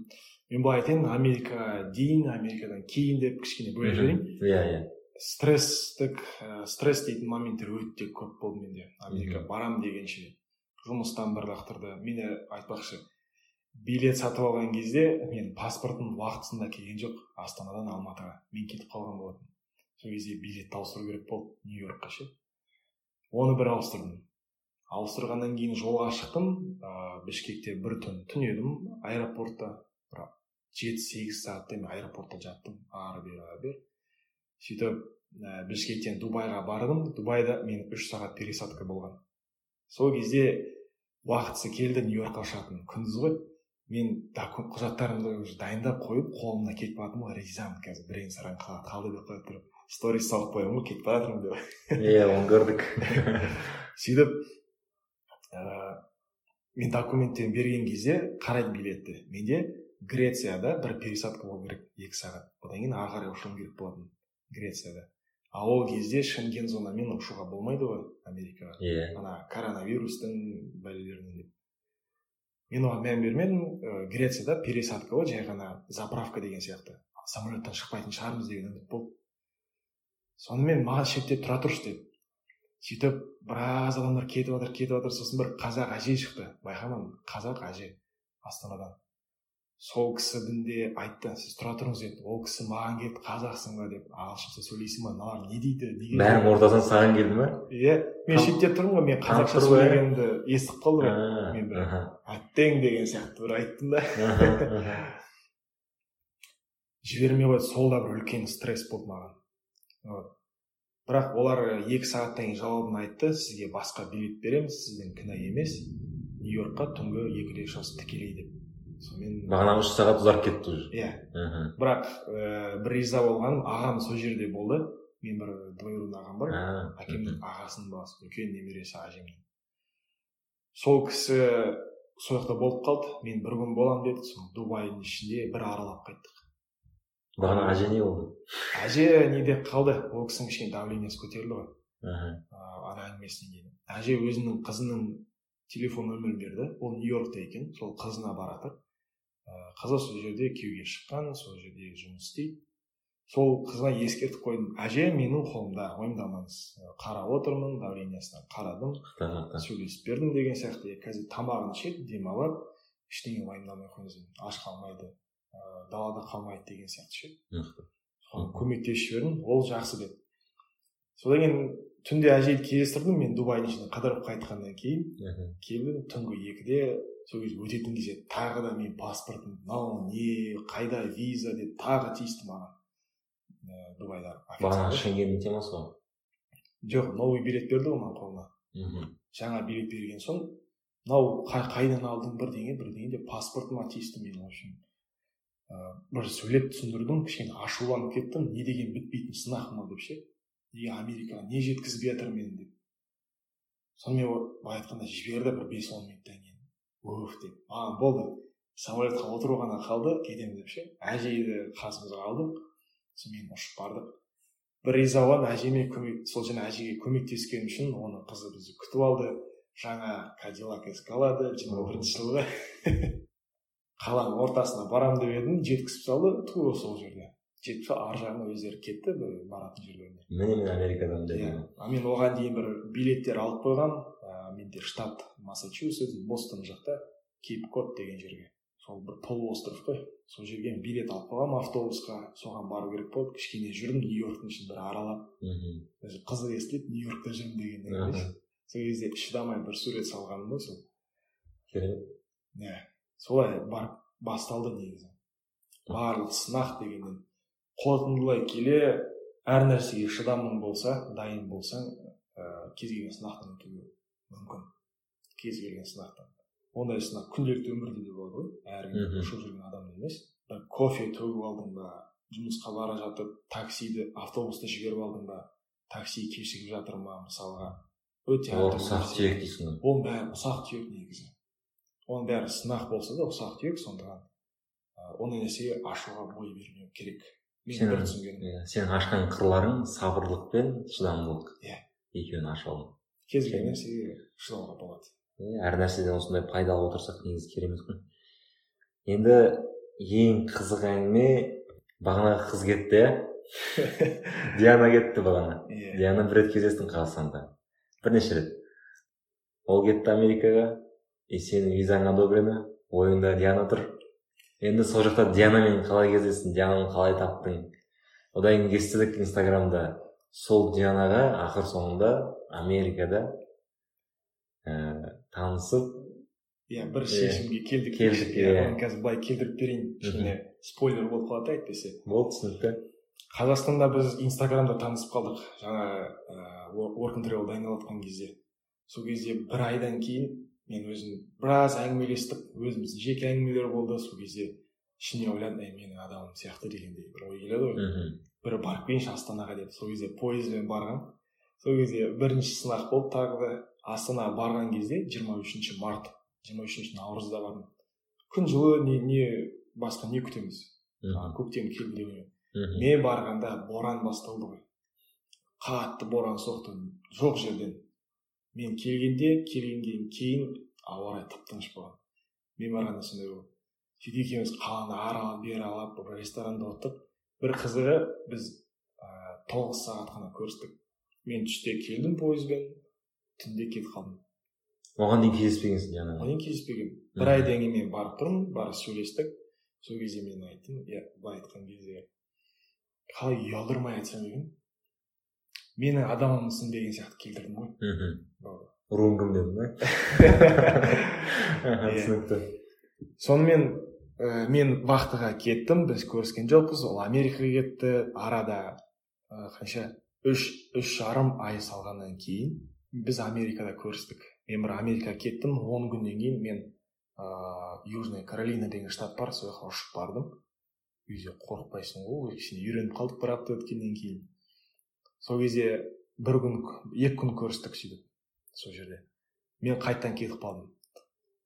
Мен былай айтайын америка дейін америкадан кейін деп кішкене бөле жіберейін иә иә. Стресстік ә, стресс дейтін моменттер өте көп болды менде. Америка барам дегенше. Жұмыстан бір лақтырды. Мені айтпақшы билет сатып алған кезде мен паспортым уақытысында келген жоқ. Астанадан алматыға. Мен кетіп қалған болатынмын. Сол кезде билетті ауыстыру керек болды. Нью йоркқа ше. Оны бір ауыстырдым. Ауыстырғаннан кейін жолға шықтым. Ыыы бішкекте бір түн түнедім аэропортта. Бір жеті сегіз сағаттай мен аэропортта жаттым. Ары бері ары бері. Сөйтіп ә, бішкектен дубайға бардым. Дубайда мен үш сағат пересадка болған. Сол кезде уақытысы келді нью йоркқа ұшатын күндіз ғой. Мен құжаттарымды уже дайындап қойып қолымда кетіп бара жатырмын ғой ризамын қазір бірең қалды деп қойып тұрып сторис салып қоямын ғой кетіп бара жатырмын деп. Иә оны көрдік. Сөйтіп мен документтерін берген кезде қарайды билетті менде грецияда бір пересадка болу керек екі сағат. Одан кейін ары қарай ұшуым керек болатын грецияда. А ол кезде шенген зонамен ұшуға болмайды ғой америкаға. Иә. Ана коронавирустың бәлелерінен деп. Мен оған мән бермедім. Ә, грецияда пересадка ғой жай ғана заправка деген сияқты. Самолеттан шықпайтын шығармыз деген үміт болды. Сонымен маған шетте тұра тұршы деді сөйтіп біраз адамдар кетіп жатыр кетіп жатыр сосын бір қазақ әже шықты. Байқамадым қазақ әже астанадан. Сол кісінің де айтты сіз тұра тұрыңыз деді. Ол кісі маған келіп қазақсың ба? деп. Ағылшынша сөйлейсің ба? Мыналар не дейді? неге бәрінің ортасынан саған келді ма иә мен шетте тұрмын ғой мен қазақша сөйлегенді естіп қалды ғой. Мен бір- әттең деген сияқты бір айттым да. Жібермей қойды сол да бір үлкен стресс болды маған. Вот. бірақ олар екі сағаттан кейін жауабын айтты сізге басқа билет береміз сіздің кінә емес. Нью йоркқа түнгі екіде ұшасыз тікелей деп. Сонымен бағанағы үш сағат ұзарып кетті уже. Иә. Бірақ ә, бір риза болғаным ағам сол жерде болды. Мен бір двоюродный ағам бар. Әкемнің ағасының баласы үлкен немересі әжемнің. Сол кісі сол жақта болып қалды. Мен бір күн боламын деді. Сол дубайдың ішінде бір аралап қайттық. Бағана әже не болды? Әже неде қалды. Ол кісінің кішкене давлениесі көтерілді ғой. Ыыы ана әңгімесінен кейін әже өзінің қызының телефон нөмірін берді. Ол нью йоркта екен. Сол қызына бара жатыр ыыы қызы сол жерде күйеуге шыққан сол жерде жұмыс істейді. Сол қызға ескертіп қойдым. Әже менің қолымда уайымдамаңыз қарап отырмын давлениесіне қарадым. Сөйлесіп бердім деген сияқты. «Е, қазір тамағын ішеді демалады. Ештеңе уайымдамай қойыңыз аш қалмайды. Ыыы далада қалмайды деген сияқты ше көмектесіп жібердім. Ол жақсы деді содан кейін түнде әжейді кездестірдім мен дубайдың ішінде қыдырып қайтқаннан кейін. Келдім түнгі екіде сол кезде өтетін кезде тағы да мен паспортым мынау не қайда виза деп тағы тиісті маған ыыы дубайда бағана официалды. шенгеннің темасы ғой жоқ новый билет берді ғой маған қолына. Жаңа билет берген соң мынау қай- қайдан алдың бірдеңе бірдеңе деп паспортыма тиісті мен в общем ыыы бір сөйлеп түсіндірдім кішкене ашуланып кеттім не деген бітпейтін сынақ мынау деп ше. Неге америкаға не жеткізіп жатыр мені деп. Сонымен былай айтқанда жіберді бір бес он минуттан кейін. Уф деп. Маған болды. Самолетқа отыру ғана қалды. Кетемін деп ше. Әжейді қасымызға алдық сонымен ұшып бардық. Бір риза болғаным әжеме көмек сол жаңа әжеге көмектескенім үшін оның қызы бізді күтіп алды. Жаңа кадиллак эскалада жиырма бірінші жылғы. Қаланың ортасына барамын деп едім жеткізіп салды. Тура сол жерде жетіп сол ар жағына өздері кетті бір баратын жерлеріне. Міне мен америкадамын иә. А мен оған дейін бір билеттер алып қойғам ә, менде штат массачусетс бостон жақта кейп кот деген жерге. Сол бір полуостров қой. Сол жерге билет алып қойғанмын автобусқа. Соған бару керек болды. Кішкене жүрдім нью йорктың ішін бір аралап. Мхм. Даже қызық естіледі нью йоркта жүрмін дегеннен кейін сол кезде шыдамай бір сурет салғаным ғой сол. Керемет. Иә. Солай барып басталды негізі. Барлық сынақ дегеннен. Қорытындылай келе әр нәрсеге шыдамың болса дайын болсаң ә, кез келген сынақтан өтуге мүмкін. Кез келген сынақтан. Ондай сынақ күнделікті өмірде де болады ғой. Әр ұшып жүрген адамда емес. Бір кофе төгіп алдың ба жұмысқа бара жатып таксиді автобусты жіберіп алдың ба такси кешігіп жатыр ма мысалға? Өте әртүрлі ұсақ түйек дейсің ғой. Оның бәрі ұсақ түйек негізі. Оның бәрі сынақ болса да ұсақ түйек сондықтан ондай нәрсеге ашуға бой бермеу керек. Мен бір түсінгенім иә сенің ашқан қырларың сабырлық пен шыдамдылық. Иә. екеуін ашып алдың кез келген нәрсеге шыдауға болады. Иә, әр нәрседен осындай пайда алып отырсақ негізі керемет қой. Енді ең қызық әңгіме бағанағы қыз кетті. Иә диана кетті бағана. Иә. Диана бір рет кездестің қазақстанда. Бірнеше рет. Ол кетті америкаға. И сенің визаң одобрено ойыңда диана тұр. Енді сол жақта дианамен қалай кездестің диананы қалай таптың? Одан кейін естідік инстаграмда. Сол дианаға ақыр соңында америкада ііі танысып иә бір шешімге келдік Келдік, иә. Қазір былай келтіріп берейін. Кішкене спойлер болып қалады да әйтпесе. Болды түсінікті. Қазақстанда біз инстаграмда танысып қалдық. Жаңа ыыы work and travel дайындалып кезде. Сол кезде бір айдан кейін мен өзім біраз әңгімелестік өзіміздің жеке әңгімелер болды сол кезде. Ішіне ойладым әй менің адамым сияқты дегендей бір ой келеді ғой. Бір барып келейінші астанаға деп. Сол кезде пойызбен барғам. Сол кезде бірінші сынақ болды тағы да. Астанаға барған кезде 23 үшінші март 23 үшінші наурызда бардым. Күн жылы не, не басқа не күтеміз? Көктем келді деп мен барғанда боран басталды ғой. Қатты боран соқты. Жоқ жерден. Мен келгенде келгеннен кейін ауа райы тып тыныш болған. Мен барғанда сондай болды сөйтіп екеуміз қаланы аралап бері аралап бір ресторанда отырдық бір қызығы біз ыыы тоғыз сағат қана көрістік. Мен түсте келдім пойызбен түнде кетіп қалдым. Оған дейін кездеспегенсің одан дианамен кейін кездеспегенмін. Бір айдан кейін мен барып тұрмын барып сөйлестік. Сол кезде мен айттым иә былай айтқан кезде қалай ұялдырмай айтсам екен? Менің адамымсың деген сияқты келтірдім ғой. Мхм. Руың кім дедің ба Иә. түсінікті. Сонымен ә, мен вахтаға кеттім біз көріскен жоқпыз ол америкаға кетті арада ә, қанша үш үш жарым ай салғаннан кейін біз америкада көрістік. Мен бір америкаға кеттім он күннен кейін мен ыыы южная каролина деген штат бар сол жаққа ұшып бардым. Үйде қорықпайсың ғой кішкене үйреніп қалдық бір апта өткеннен кейін. Сол кезде бір күн екі күн көрістік сөйтіп сол жерде. Мен қайтадан кетіп қалдым.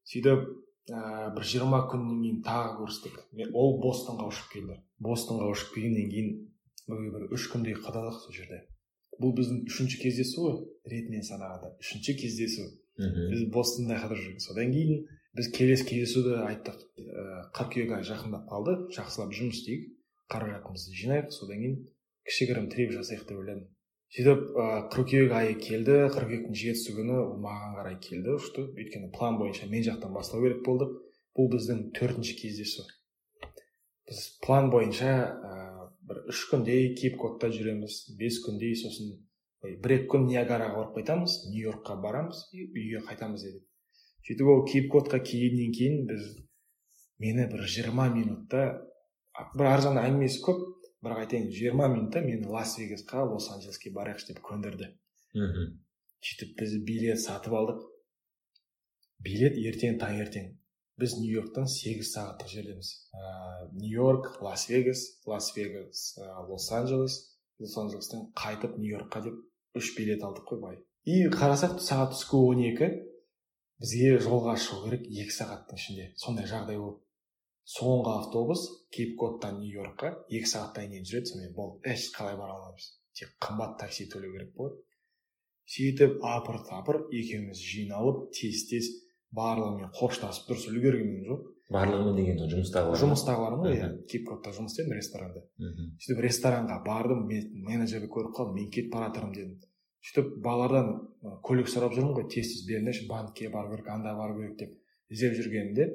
Сөйтіп ә, бір жиырма күннен кейін тағы көрістік. Мен, ол бостонға ұшып келді. Бостонға ұшып келгеннен кейін бір, бір үш күндей қыдырдық сол жерде. Бұл біздің үшінші кездесу ғой ретімен санағанда. Үшінші кездесу. Мхм. Біз бостонда қыдырып жүрміз содан кейін біз келесі кездесуді айттық. Ә, қыркүйек айы жақындап қалды жақсылап жұмыс істейік. Қаражатымызды жинайық. Содан кейін кішігірім треп жасайық деп ойладым. Сөйтіп ә, қыркүйек айы келді қыркүйектің жетісі күні ол маған қарай келді ұшты өйткені план бойынша мен жақтан бастау керек болды бұл біздің төртінші кездесу. Біз план бойынша ә, бір үш күндей кейп кодта жүреміз бес күндей сосын бір екі күн ниагараға барып қайтамыз нью йоркқа барамыз и үйге қайтамыз дедік. Сөйтіп ол кейп кодқа келгеннен кейін біз мені бір жиырма минутта бір ар әңгімесі көп бірақ айтайын жиырма минутта мені лас вегасқа лос анджелеске барайықшы деп көндірді. Мхм. Сөйтіп біз билет сатып алдық. Билет ертең таңертең. Біз нью йорктан сегіз сағаттық жердеміз ә, нью йорк лас вегас лас вегас лос анджелес лос анджелестен қайтып нью йоркқа деп үш билет алдық қой былай и қарасақ сағат түскі он екі. Бізге жолға шығу керек екі сағаттың ішінде. Сондай жағдай болды соңғы автобус кейп кодтан нью йоркқа екі сағаттан кейін жүреді. Сонымен болды. Еш қалай бара алмаймыз тек қымбат такси төлеу керек болады сөйтіп апыр тапыр екеуміз жиналып тез тез барлығымен қоштасып дұрыс үлгергенім жоқ. Барлығымен деген сол жұмыстағы жұмыстағыларым ғой иә. Кипкотта жұмыс істедім ресторанда. Мхм. Сөйтіп ресторанға бардым. Мен менеджерді көріп қалдым. Мен кетіп бара жатырмын дедім. Сөйтіп балалардан көлік сұрап жүрмін ғой. Тез тез беріңдерші. Банкке бару керек анда бару керек деп іздеп жүргенімде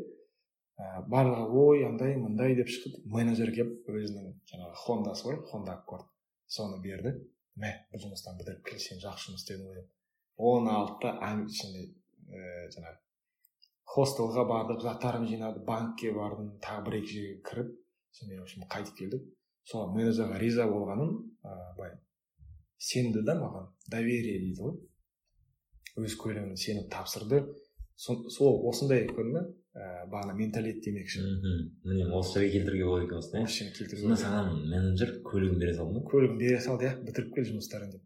ә, барлығы ой андай мындай деп шықты. Менеджер келіп өзінің жаңағы хондасы бар хонда аккорд соны берді. Мә бұл жұмыстан бітіріп кел сен жақсы жұмыс істедің ғой деп. Оны алды да ішінде ііі жаңағы хостелға бардық заттарымды жинады банкке бардым тағы бір екі жерге кіріп сонымен в общем қайтып келдік. Сол менеджерға риза болғаным ыыы былай сенді да маған доверие дейді ғой. Өз көлігін сеніп тапсырды. Со- сол осындай көрдің ііі бағана менталитет демекші мхм міне осы жерге келтіруге болады екен осыны иә келтіруге сонда саған менеджер көлігін бере салды ма көлігін бере салды иә бітіріп кел жұмыстарыңды деп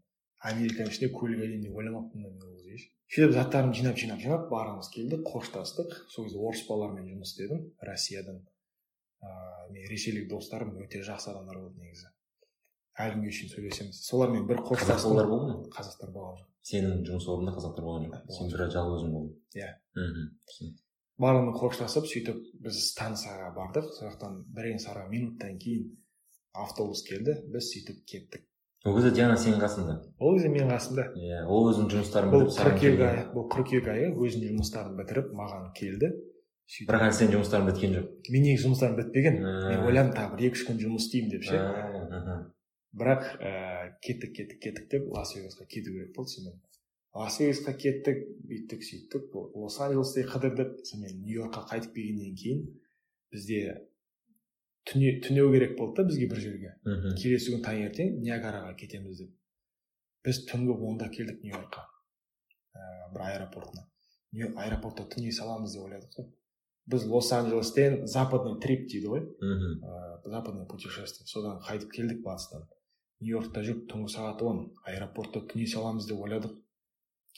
американың ішінде көлік алайын деп ойламаппын да мен ол кезде ше. сөйтіп заттарымды жинап жинап жинап барғымыз келді қоштастық сол кезде орыс балалармен жұмыс істедім россиядан ыыы менің ресейлік достарым өте жақсы адамдар болды негізі әлі күнге шейін сөйлесеміз солармен бір қазақ қоштастым балалар болды ма қазақтар болған жоқ сенің жұмыс орнында қазақтар болған жоқ сен бір жалғыз өзің болдың Иә. мхм түсіндім. Барлығымен қоштасып сөйтіп біз станцияға бардық. Сол жақтан бірен саран минуттан кейін автобус келді. Біз сөйтіп кеттік. Ол кезде диана сенің қасыңда? Ол кезде менің қасымда. Иә ол өзінің жұмыстарын бұл қыркүйек айы бұл қыркүйек айы өзінің жұмыстарын бітіріп маған келді. Сөйтіп бірақ әлі сенің жұмыстарың біткен жоқ? Мен негізі жұмыстарым бітпеген? Ә. мен ойладым тағы бір екі үш күн жұмыс істеймін деп ше. Аха. бірақ ііі кеттік кеттік кеттік деп лас вегасқа кету керек болды. Сонымен лас вегасқа кеттік бүйттік сөйттік лос анджелесте қыдырдық сонымен нью йоркқа қайтып келгеннен кейін бізде түне түнеу керек болды да бізге бір жерге. Мхм. Келесі күн таңертең ниагараға кетеміз деп. Біз түнгі онда келдік нью йоркқа ііі бір аэропортына. Нью- аэропортта түней саламыз деп ойладық қой біз лос анджелестен западный трип дейді ғой. Мхм. Ыыы западное путешествие. Содан қайтып келдік батыстан. Нью йоркта жүріп түнгі сағат он аэропортта түней саламыз деп ойладық.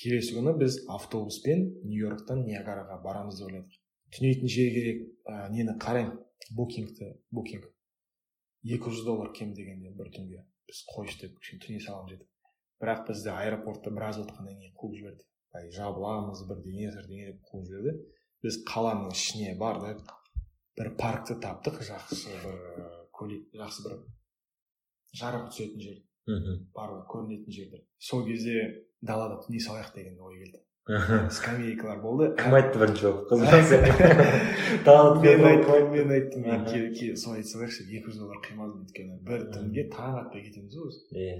Келесі күні біз автобуспен нью йорктан ниагараға барамыз деп ойладық түнейтін жер керек ә, нені қараймын? Букингті букинг. екі жүз доллар кем дегенде бір түнге біз қойшы деп кішкене түней саламыз дедік. Бірақ бізді аэропортта біраз отырғаннан кейін қуып жіберді. Былай жабыламыз бірдеңе бірдеңе деп қуып жіберді. Біз қаланың ішіне бардық бір паркті таптық жақсы бір жақсы бір жарық түсетін жер. Мхм. барлығы көрінетін жерде сол кезде далада түней салайық деген ой келді. Скамейкалар болды. Кім айтты бірінші болып? Мен айттым мен айттым. Мен солай айтса екі жүз доллар қимадым өйткені. бір түнге таң атпай кетеміз ғой біз. иә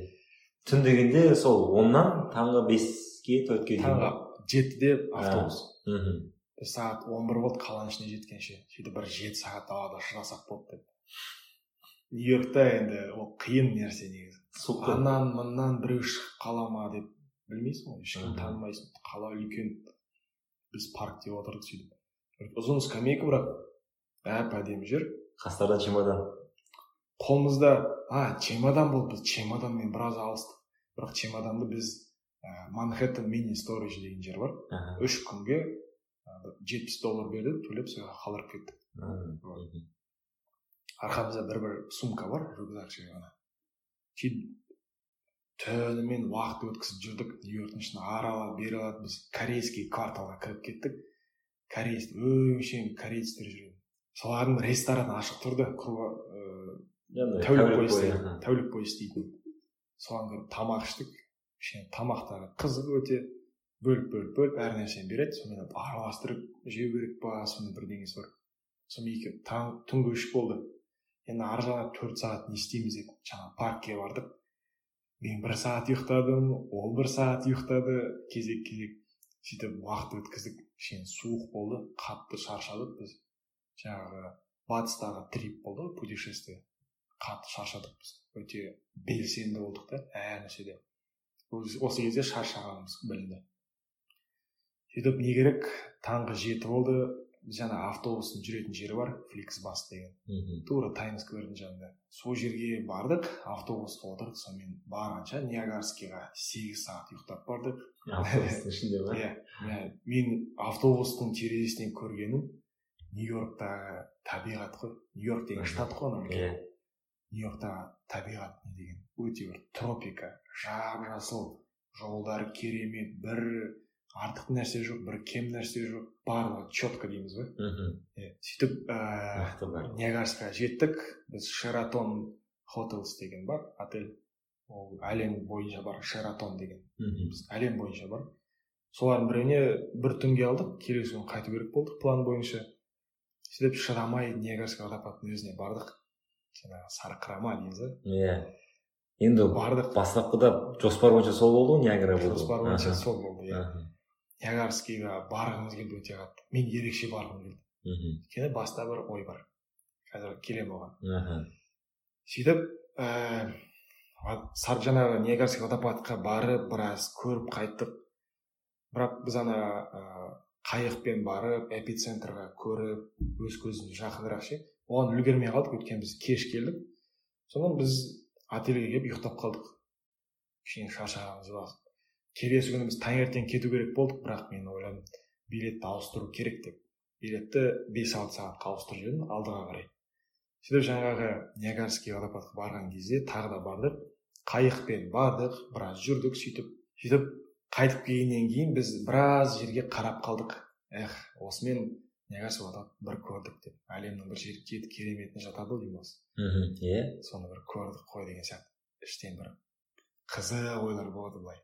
түн дегенде сол оннан таңғы беске төртке дейін. Таңғы жетіде автобус. Мхм. Біз сағат он бір болды қаланың ішіне жеткенше. Сөйтіп бір жеті сағат далада шыдасақ болды деп. Нью йоркта енді ол қиын нәрсе негізі. Қой. анан мындан біреу шығып қала ма деп білмейсің ғой ешкім Мхм. танымайсың. Қала үлкен. Біз паркте отырдық сөйтіп. Ұзын скамейка бірақ әп әдемі жер. Қастарда чемодан. Қолымызда а чемодан болды біз чемоданмен біраз алыстық. Бірақ чемоданды біз ә, манхэттен мини сторидж деген жер бар. Үш күнге жетпіс доллар берді төлеп сол жаққа қалдырып кеттік арқамызда бір бір сумка бар рюкзакші ғана. Сөйтіп түнімен уақыт өткізіп жүрдік нью йорктың ішін аралап бері алады біз корейский кварталға кіріп кеттік. Кореец өңшең корейцтер жүрген. Солардың рестораны ашық тұрды Жаңағыдай тәулік бойы істейтін тәулік бойы істейтін. Соған кіріп тамақ іштік. Кішкене тамақтары қызық өте. Бөліп бөліп бөліп әр нәрсені береді сонымен араластырып жеу керек па сондай бірдеңесі бар. Сонымен таң түнгі үш болды. Енді ары жағына төрт сағат не істейміз деп жаңағы паркке бардық мен бір сағат ұйықтадым ол бір сағат ұйықтады кезек кезек сөйтіп уақыт өткіздік кішкене суық болды қатты шаршадық біз жаңағы батыстағы трип болды ғой путешествие қатты шаршадық біз өте белсенді болдық та әр нәрседе осы кезде шаршағанымыз білінді сөйтіп не керек таңғы жеті болды жаңа автобустың жүретін жері бар фликсбас деген. Мхм. тура таймс сквердің жанында. Сол жерге бардық автобусқа отырдық сонымен барғанша ниагарскийға сегіз сағат ұйықтап бардық. Автобустың ішінде ма? Иә иә. Мен автобустың терезесінен көргенім нью йорктағы табиғат қой. Нью йорк деген штат қой анау иә. Нью йорктағы табиғат не деген? Өте бір тропика жап жасыл жолдары керемет бір артық нәрсе жоқ бір кем нәрсе жоқ. Барлығы четко дейміз ғой. Мхм. Иә сөйтіп ііі ниагарскіге жеттік. Біз шератон хотелс деген бар отель. Ол әлем бойынша бар шератон деген. Мхм. Біз әлем бойынша бар. Солардың біріне бір түнге алдық. Келесі күні қайту керек болдық план бойынша. Сөйтіп шыдамай ниагарский водопадтың өзіне бардық. Жаңағы сарқырама дейміз ғой. Иә. Енді бардық. бастапқыда жоспар бойынша сол болды ғой ниагара жоспар бойынша сол болды иә. Ниагарскийге барғымыз келді өте қатты мен ерекше барғым келді мхм, өйткені баста бір ой бар қазір келемін оған аха, сөйтіп ііі жаңағы ниагарский водопадқа барып біраз көріп қайттық бірақ біз ана ыыы қайықпен барып эпицентрға көріп өз көзіміз жақынырақ ше оған үлгермей қалдық өйткені біз кеш келдік содан біз отельге келіп ұйықтап қалдық кішкене шаршағанымыз бар келесі күні біз таңертең кету керек болдық бірақ мен ойладым билетті ауыстыру керек деп. Билетті бес алты сағатқа ауыстырып жібердім алдыға қарай. Сөйтіп жаңағы ниагарский водопадқа барған кезде тағы да бардық. Қайықпен бардық біраз жүрдік сөйтіп сөйтіп қайтып келгеннен кейін біз біраз жерге қарап қалдық. Эх осымен ниагарский водопад бір көрдік деп. Әлемнің бір жер кереметіне жатады ғой деймін мхм, иә. Соны бір көрдік қой деген сияқты. Іштен бір қызық ойлар болады былай.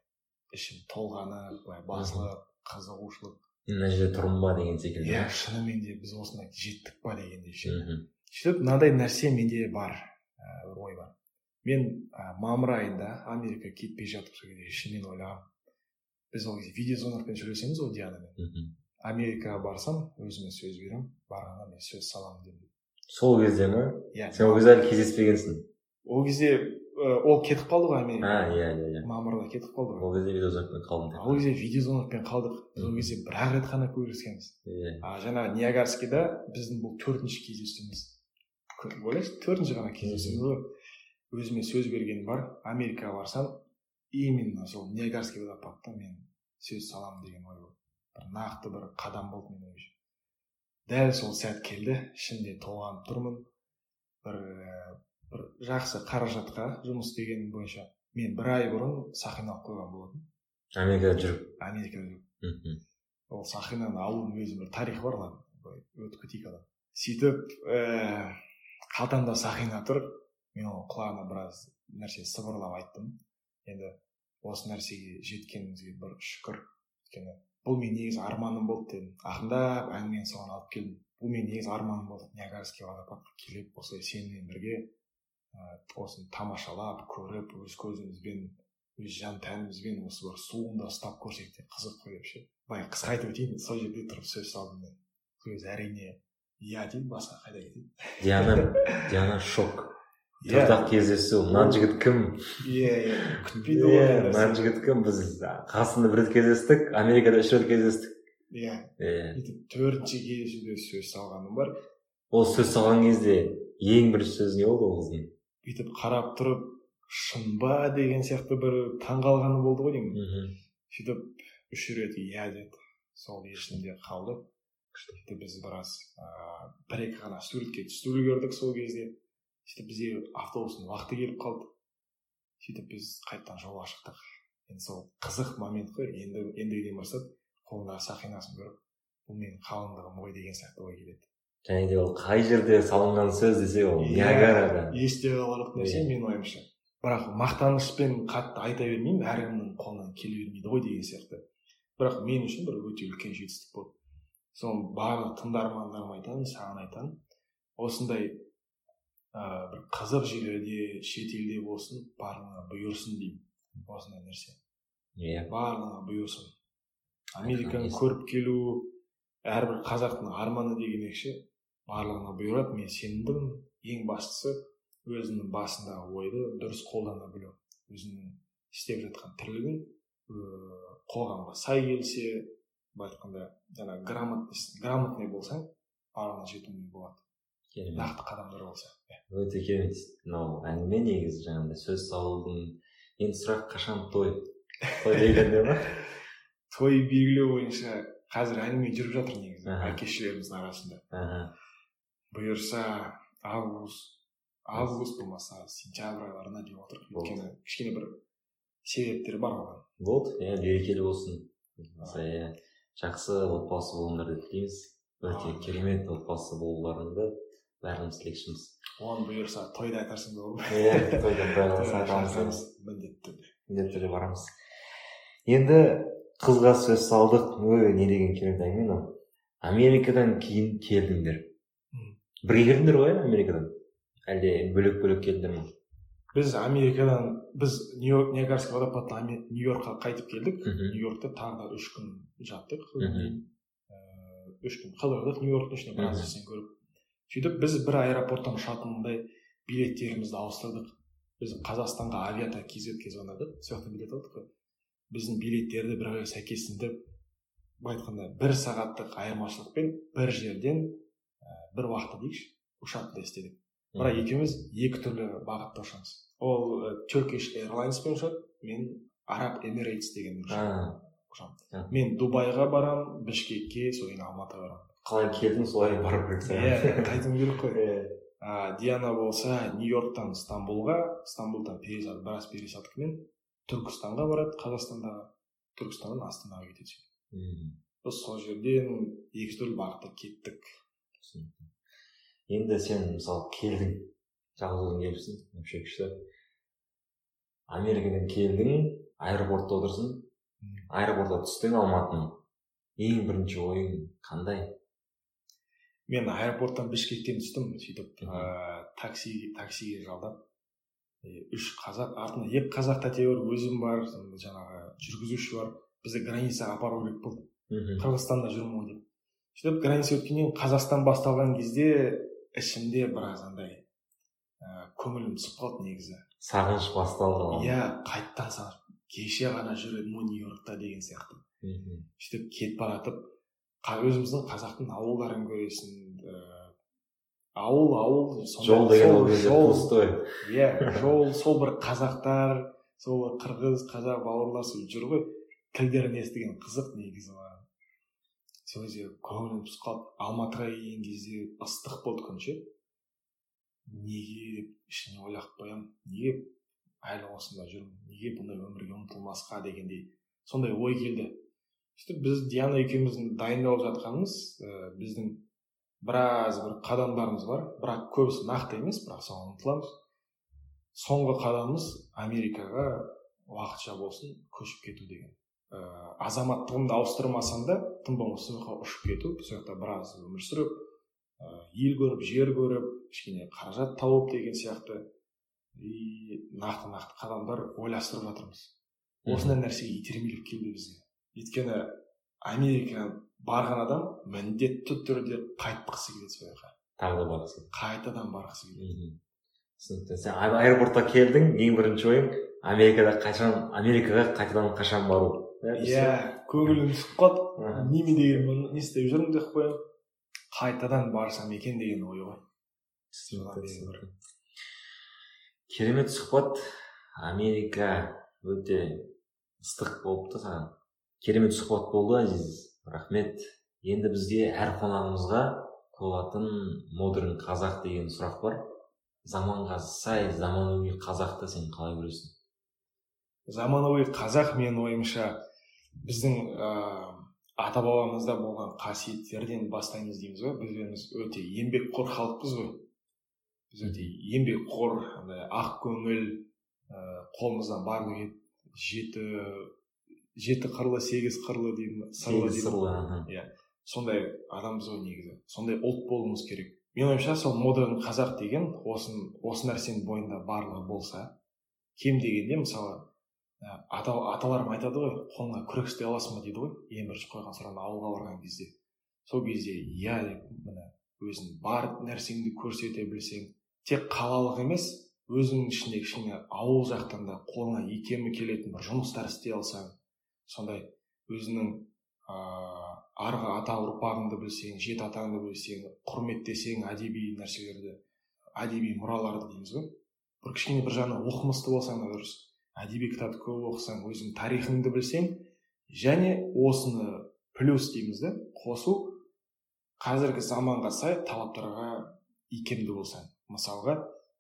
Ішім толғанып былай басылып қызығушылық. Мына жерде тұрмын ба деген секілді. Иә шынымен де біз осында жеттік па дегендей сөйтіп мынандай нәрсе менде бар ә, бір ой бар. Мен ә, мамыр айында америкаға кетпей жатып сол кезде шынымен ойлағанмын біз ол кезде видеозвонокпен сөйлесеміз ғой дианамен. Америкаға барсам өзіме сөз беремін барғанда мен сөз саламын деп. Сол кезде ма иә. Сен ол кезде әлі кездеспегенсің? Ол кезде ол кетіп қалды ғой а америкаға иә иә. Иә мамырда кетіп қалды ғой. Ол кезде видеозвонокпен қалдым ол кезде видеозвонокпен қалдық. Біз ол кезде бір ақ рет қана көріскенбіз. Иә. А жаңағы ниагарскийда біздің бұл төртінші кездесуіміз. Ойлайсың төртінші ғана кездесуіміз ғой. Өзіме сөз бергенім бар. Америкаға барсам именно сол ниагарский водопадта мен сөз саламын деген ой болды бір нақты бір қадам болды менің ойымша. Дәл сол сәт келді. Ішімде толғанып тұрмын. Бір бір жақсы қаражатқа жұмыс істегенім бойынша мен бір ай бұрын сақина алып қойған болатынмын америкада жүріп? Америкада жүріп. Мхм, ол сақинаны алудың өзі бір тарихы бар ладно былай өтіп кетейік одан сөйтіп ііі қалтамда сақина тұр. Мен оның құлағына біраз нәрсе сыбырлап айттым. Енді осы нәрсеге жеткенімізге бір шүкір. Өйткені бұл менің негізі арманым болды дедім. Ақырындап әңгімені соған алып келдім. Бұл менің негізі арманым болды. Ниагарский водопадқа келіп осылай сенімен бірге осыны тамашалап көріп өз көзімізбен өз жан тәнімізбен осы бір суында ұстап көрсек те қызық қой деп ше былай қысқа айтып өтейін сол жерде тұрып сөз салдым мен сол кезде әрине иә дейді басқа қайда кетеді диана диана шок. Төрт кездесу. Мына жігіт кім иә иә күтпейді ғой иә мына жігіт кім біз қасында бір рет кездестік америкада үш рет кездестік иә иә сөйтіп төртінші кездесуде сөз салғаным бар. Ол сөз салған кезде ең бірінші сөзі не болды ол қыздың? Бүйтіп қарап тұрып шын ба деген сияқты бір таңғалғаны болды ғой деймін. Мхм, сөйтіп үш рет иә деді. Сол есімде қалды сөйтіп біз біраз ыыы бір екі ғана суретке түсіп үлгердік сол кезде. Сөйтіп бізде автобустың уақыты келіп қалды. Сөйтіп біз қайтадан жолға шықтық. Енді сол қызық момент қой. Енді ендігіден бастап қолындағы сақинасын көріп бұл менің қалыңдығым ғой деген сияқты ой келеді. Және де ол қай жерде салынған сөз десе ол Иә. ниагарада есте қаларлық нәрсе Иә. менің ойымша. Бірақ мақтанышпен қатты айта бермеймін әркімнің қолынан келе бермейді ғой деген сияқты. Бірақ мен үшін бір өте үлкен жетістік болды. Соны барлық тыңдармандарыма айтамын саған айтамын. Осындай ыыы бір қызық жерлерде шетелде болсын барлығына бұйырсын деймін. Осындай нәрсе. Иә. Барлығына бұйырсын. Американы көріп келу әрбір қазақтың арманы деген екші. Барлығына бұйырады. Мен сенімдімін ең бастысы өзінің басындағы ойды дұрыс қолдана білу. Өзінің істеп жатқан тірлігін ыыы қоғамға сай келсе былай айтқанда жаңағы грамотность грамотный болсаң барлығына жетуіңе болады. Керемет. Нақты қадамдар болса. Өте керемет. Мынау әңгіме негізі жаңағыдай сөз салудың енді сұрақ қашан той? Той дегенде ма? Той белгілеу бойынша қазір әңгіме жүріп жатыр негізі. Әке шешелеріміздің арасында. Аха. Бұйырса август август болмаса сентябрь айларына деп отыр. Өйткені кішкене бір себептер бар оған. Болды. Иә берекелі болсын. Иә. Жақсы отбасы болыңдар деп тілейміз. Өте керемет отбасы болуларыңды бәріміз тілекшіміз. Оған бұйырса тойда айтарсың да olur иә тойда құдай қаласа айтамыз міндетті түрде міндетті түрде барамыз. Енді қызға сөз салдық. Ой не деген керемет әңгіме мынау. Америкадан кейін келдіңдер. Бірге келдіңдер ғой иә америкадан әлде бөлек бөлек келдіңдер ме біз америкадан біз нью йорк ниагарский водопадтан нью йоркқа қайтып келдік нью йоркта тағы да үш күн жаттық үш күн қыдырдық нью йорктың ішінде біраз нәрсені көріп сөйтіп біз бір аэропорттан ұшатындай билеттерімізді ауыстырдық біз қазақстанға авиата kzге звондадық сол жақтан билет алдық қой біздің билеттерді бір біріне сәйкестендіріп былай айтқанда бір сағаттық айырмашылықпен бір жерден бір уақытта дейікші ұшатындай істедік бірақ екеуміз екі түрлі бағытта ұшамыз. Ол turkish airlineспен ұшады мен араб emirates деген ұшамын. Мен дубайға барамын бішкекке содан кейін алматыға барамын қалай келдің солай бару керек иә қайтуым керек қой. Иә. диана болса нью йорктан стамбулға стамбулдан пересадка біраз пересадкамен түркістанға барады қазақстандағы түркістаннан астанаға кетеді. Сөйтіп. Біз сол жерден екі түрлі бағытта кеттік. Түсінікті. Енді сен мысалы келдің жалғыз өзің келіпсің вообще күшті америкадан келдің аэропортта отырсың. Аэропортқа түстің алматының ең бірінші ойың қандай? Мен аэропорттан бішкектен түстім сөйтіп ыыы такси таксиге жалдап. Үш қазақ артында екі қазақ тәте бар өзім бар жаңағы жүргізуші бар. Бізді границаға апару керек болды. Мхм. Қырғызстанда жүрмін ғой деп. Сөйтіп граница өткеннен кейін қазақстан басталған кезде ішімде біраз андай ә, көңілім түсіп қалды негізі. Сағыныш басталды ғой иә қайтадан сағыныш. Кеше ғана жүр едім ғой нью йоркта деген сияқты. Мхм. сөйтіп кетіп бара жатып өзіміздің қазақтың ауылдарын көресің ііі ауыл ауыл жол деген ол кезде пустой. Иә жол сол бір қазақтар сол қырғыз қазақ бауырласып жүр ғой. Тілдерін естіген қызық негізі маған. Сол кезде көңілім түсіп қалды алматыға келген кезде ыстық болды күн ше. Неге деп ішіне ойлап қоямын неге әлі осында жүрмін неге бұндай өмірге ұмтылмасқа дегендей сондай ой келді. Сөйтіп біз диана екеуміздің дайындалып жатқанымыз ііі біздің біраз бір қадамдарымыз бар. Бірақ көбісі нақты емес бірақ соған ұмтыламыз. Соңғы қадамымыз америкаға уақытша болсын көшіп кету деген. Ііі азаматтығымды ауыстырмасам да тым болмаса сол жаққа ұшып кету сол жақта біраз өмір сүріп ііі ел көріп жер көріп кішкене қаражат тауып деген сияқты. И нақты нақты қадамдар ойластырып жатырмыз. Осындай нәрсеге итермелеп келді бізге. Өйткені америкаға барған адам міндетті түрде қайтқысы келеді сол жаққа. Тағы да барасың. Қайтадан барғысы келеді. Түсінікті. Сен аэропортқа келдің ең бірінші ойың америкада қашан америкаға қайтадан қашан бару? Иә көңілім түсіп қалды неме деген не істеп жүрмін деп қоямын қайтадан барсам екен деген ой ғой керемет сұхбат америка өте ыстық болыпты саған. Керемет сұхбат болды әзиз рахмет. Енді бізге әр қонағымызға қойылатын модерн қазақ деген сұрақ бар. Заманға сай заманауи қазақты сен қалай көресің? Заманауи қазақ менің ойымша біздің ыыы ата бабамызда болған қасиеттерден бастаймыз дейміз ғой. Біздеріміз өте еңбекқор халықпыз ғой. Біз өте еңбекқор андай ақ көңіл ыыы қолымыздан ет жеті жеті қырлы сегіз қырлы деймін сырлы деймін. аха. сондай адамбыз ғой негізі. Сондай ұлт болуымыз керек. Менің ойымша сол модерн қазақ деген осы осы нәрсенің бойында барлығы болса кем дегенде мысалы ә, ата, аталарым айтады ғой қолыңа күрек ұстай аласың ба дейді ғой ең бірінші қойған сұрағына ауылға барған кезде. Сол кезде иә деп міне өзің бар нәрсеңді көрсете білсең тек қалалық емес өзіңнің ішінде кішкене ауыл жақтан да қолыңа икемі келетін бір жұмыстар істей алсаң сондай өзіңнің ыыы арғы ата ұрпағыңды білсең жеті атаңды білсең құрметтесең әдеби нәрселерді әдеби мұраларды дейміз ғой. Бір кішкене бір жағынан оқымысты болсаң да дұрыс. Әдеби кітапты көп оқысаң өзің тарихыңды білсең және осыны плюс дейміз да қосу қазіргі заманға сай талаптарға икемді болсаң. Мысалға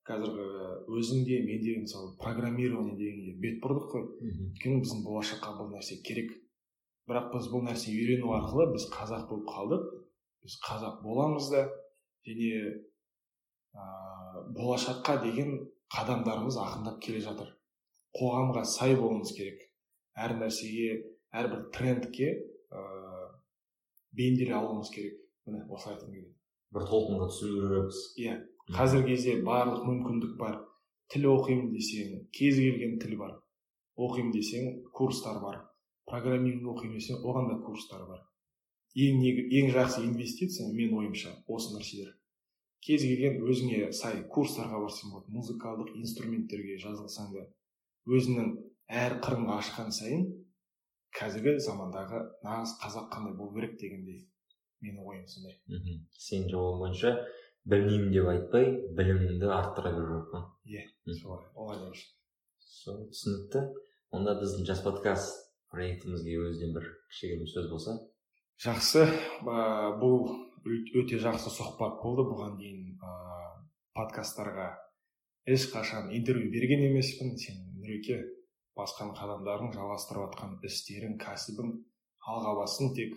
қазіргі өзіңде менде мысалы программирование дегенге бет бұрдық қой. Өйткені біздің болашаққа бұл нәрсе керек. Бірақ біз бұл нәрсені үйрену арқылы біз қазақ болып қалдық. Біз қазақ боламыз да және ә, болашаққа деген қадамдарымыз ақындап келе жатыр. Қоғамға сай болуымыз керек. Әр нәрсеге әрбір трендке ыыы бейімделе алуымыз керек. Міне осылай айтқым келеді. Бір толқынға түсу керекпіз. Иә. Қазіргі кезде барлық мүмкіндік бар. Тіл оқимын десең кез келген тіл бар. Оқимын десең курстар бар. Программирование оқимын десең оған да курстар бар. Ең ең жақсы инвестиция менің ойымша осы нәрселер. Кез келген өзіңе сай курстарға барсаң болады. Музыкалдық инструменттерге жазылсаң да. Өзіңнің әр қырын ашқан сайын қазіргі замандағы нағыз қазақ қандай болу керек дегендей менің ойым сондай. Мхм. Сенің жауабың бойынша білмеймін деп айтпай біліміңді арттыра беру керек иә солай олай деп сол түсінікті. Онда біздің жас подкаст проектімізге өзінен бір кішігірім сөз болса. Жақсы. Бұл өте жақсы сұхбат болды. Бұған дейін ыыы подкасттарға ешқашан интервью берген емеспін. Сен нұреке басқан қадамдарың жалғастырып жатқан істерің кәсібің алға бассын тек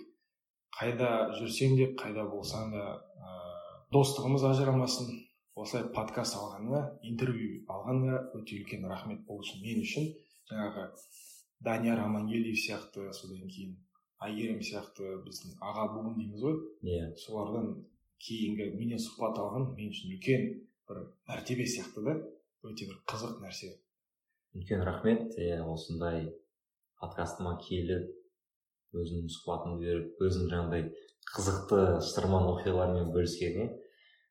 қайда жүрсең де қайда болсаң да ыыы достығымыз ажырамасын. Осылай подкаст алғаныңа интервью алғаныңа өте үлкен рахмет ол үшін мен үшін жаңағы данияр амангелдиев сияқты содан кейін әйгерім сияқты біздің аға буын дейміз ғой. Иә. Солардан кейінгі менен сұхбат алған мен үшін үлкен бір мәртебе сияқты да өте бір қызық нәрсе. Үлкен рахмет. Иә осындай подкастыма келіп өзіңнің сұхбатыңды беріп өзің жаңағыдай қызықты шытырман оқиғалармен бөліскеніңе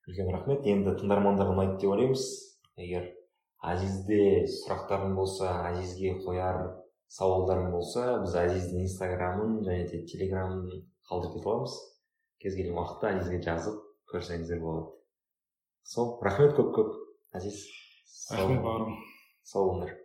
үлкен рахмет. Енді тыңдармандарға ұнайды деп ойлаймыз. Егер азизде сұрақтарың болса азизге қояр сауалдарың болса біз әзиздің инстаграмын және де телеграмын қалдырып кете аламыз. Кез келген уақытта әзизге жазып көрсеңіздер болады. Сол рахмет көп көп әзиз рахмет бауырым. Сау болыңдар.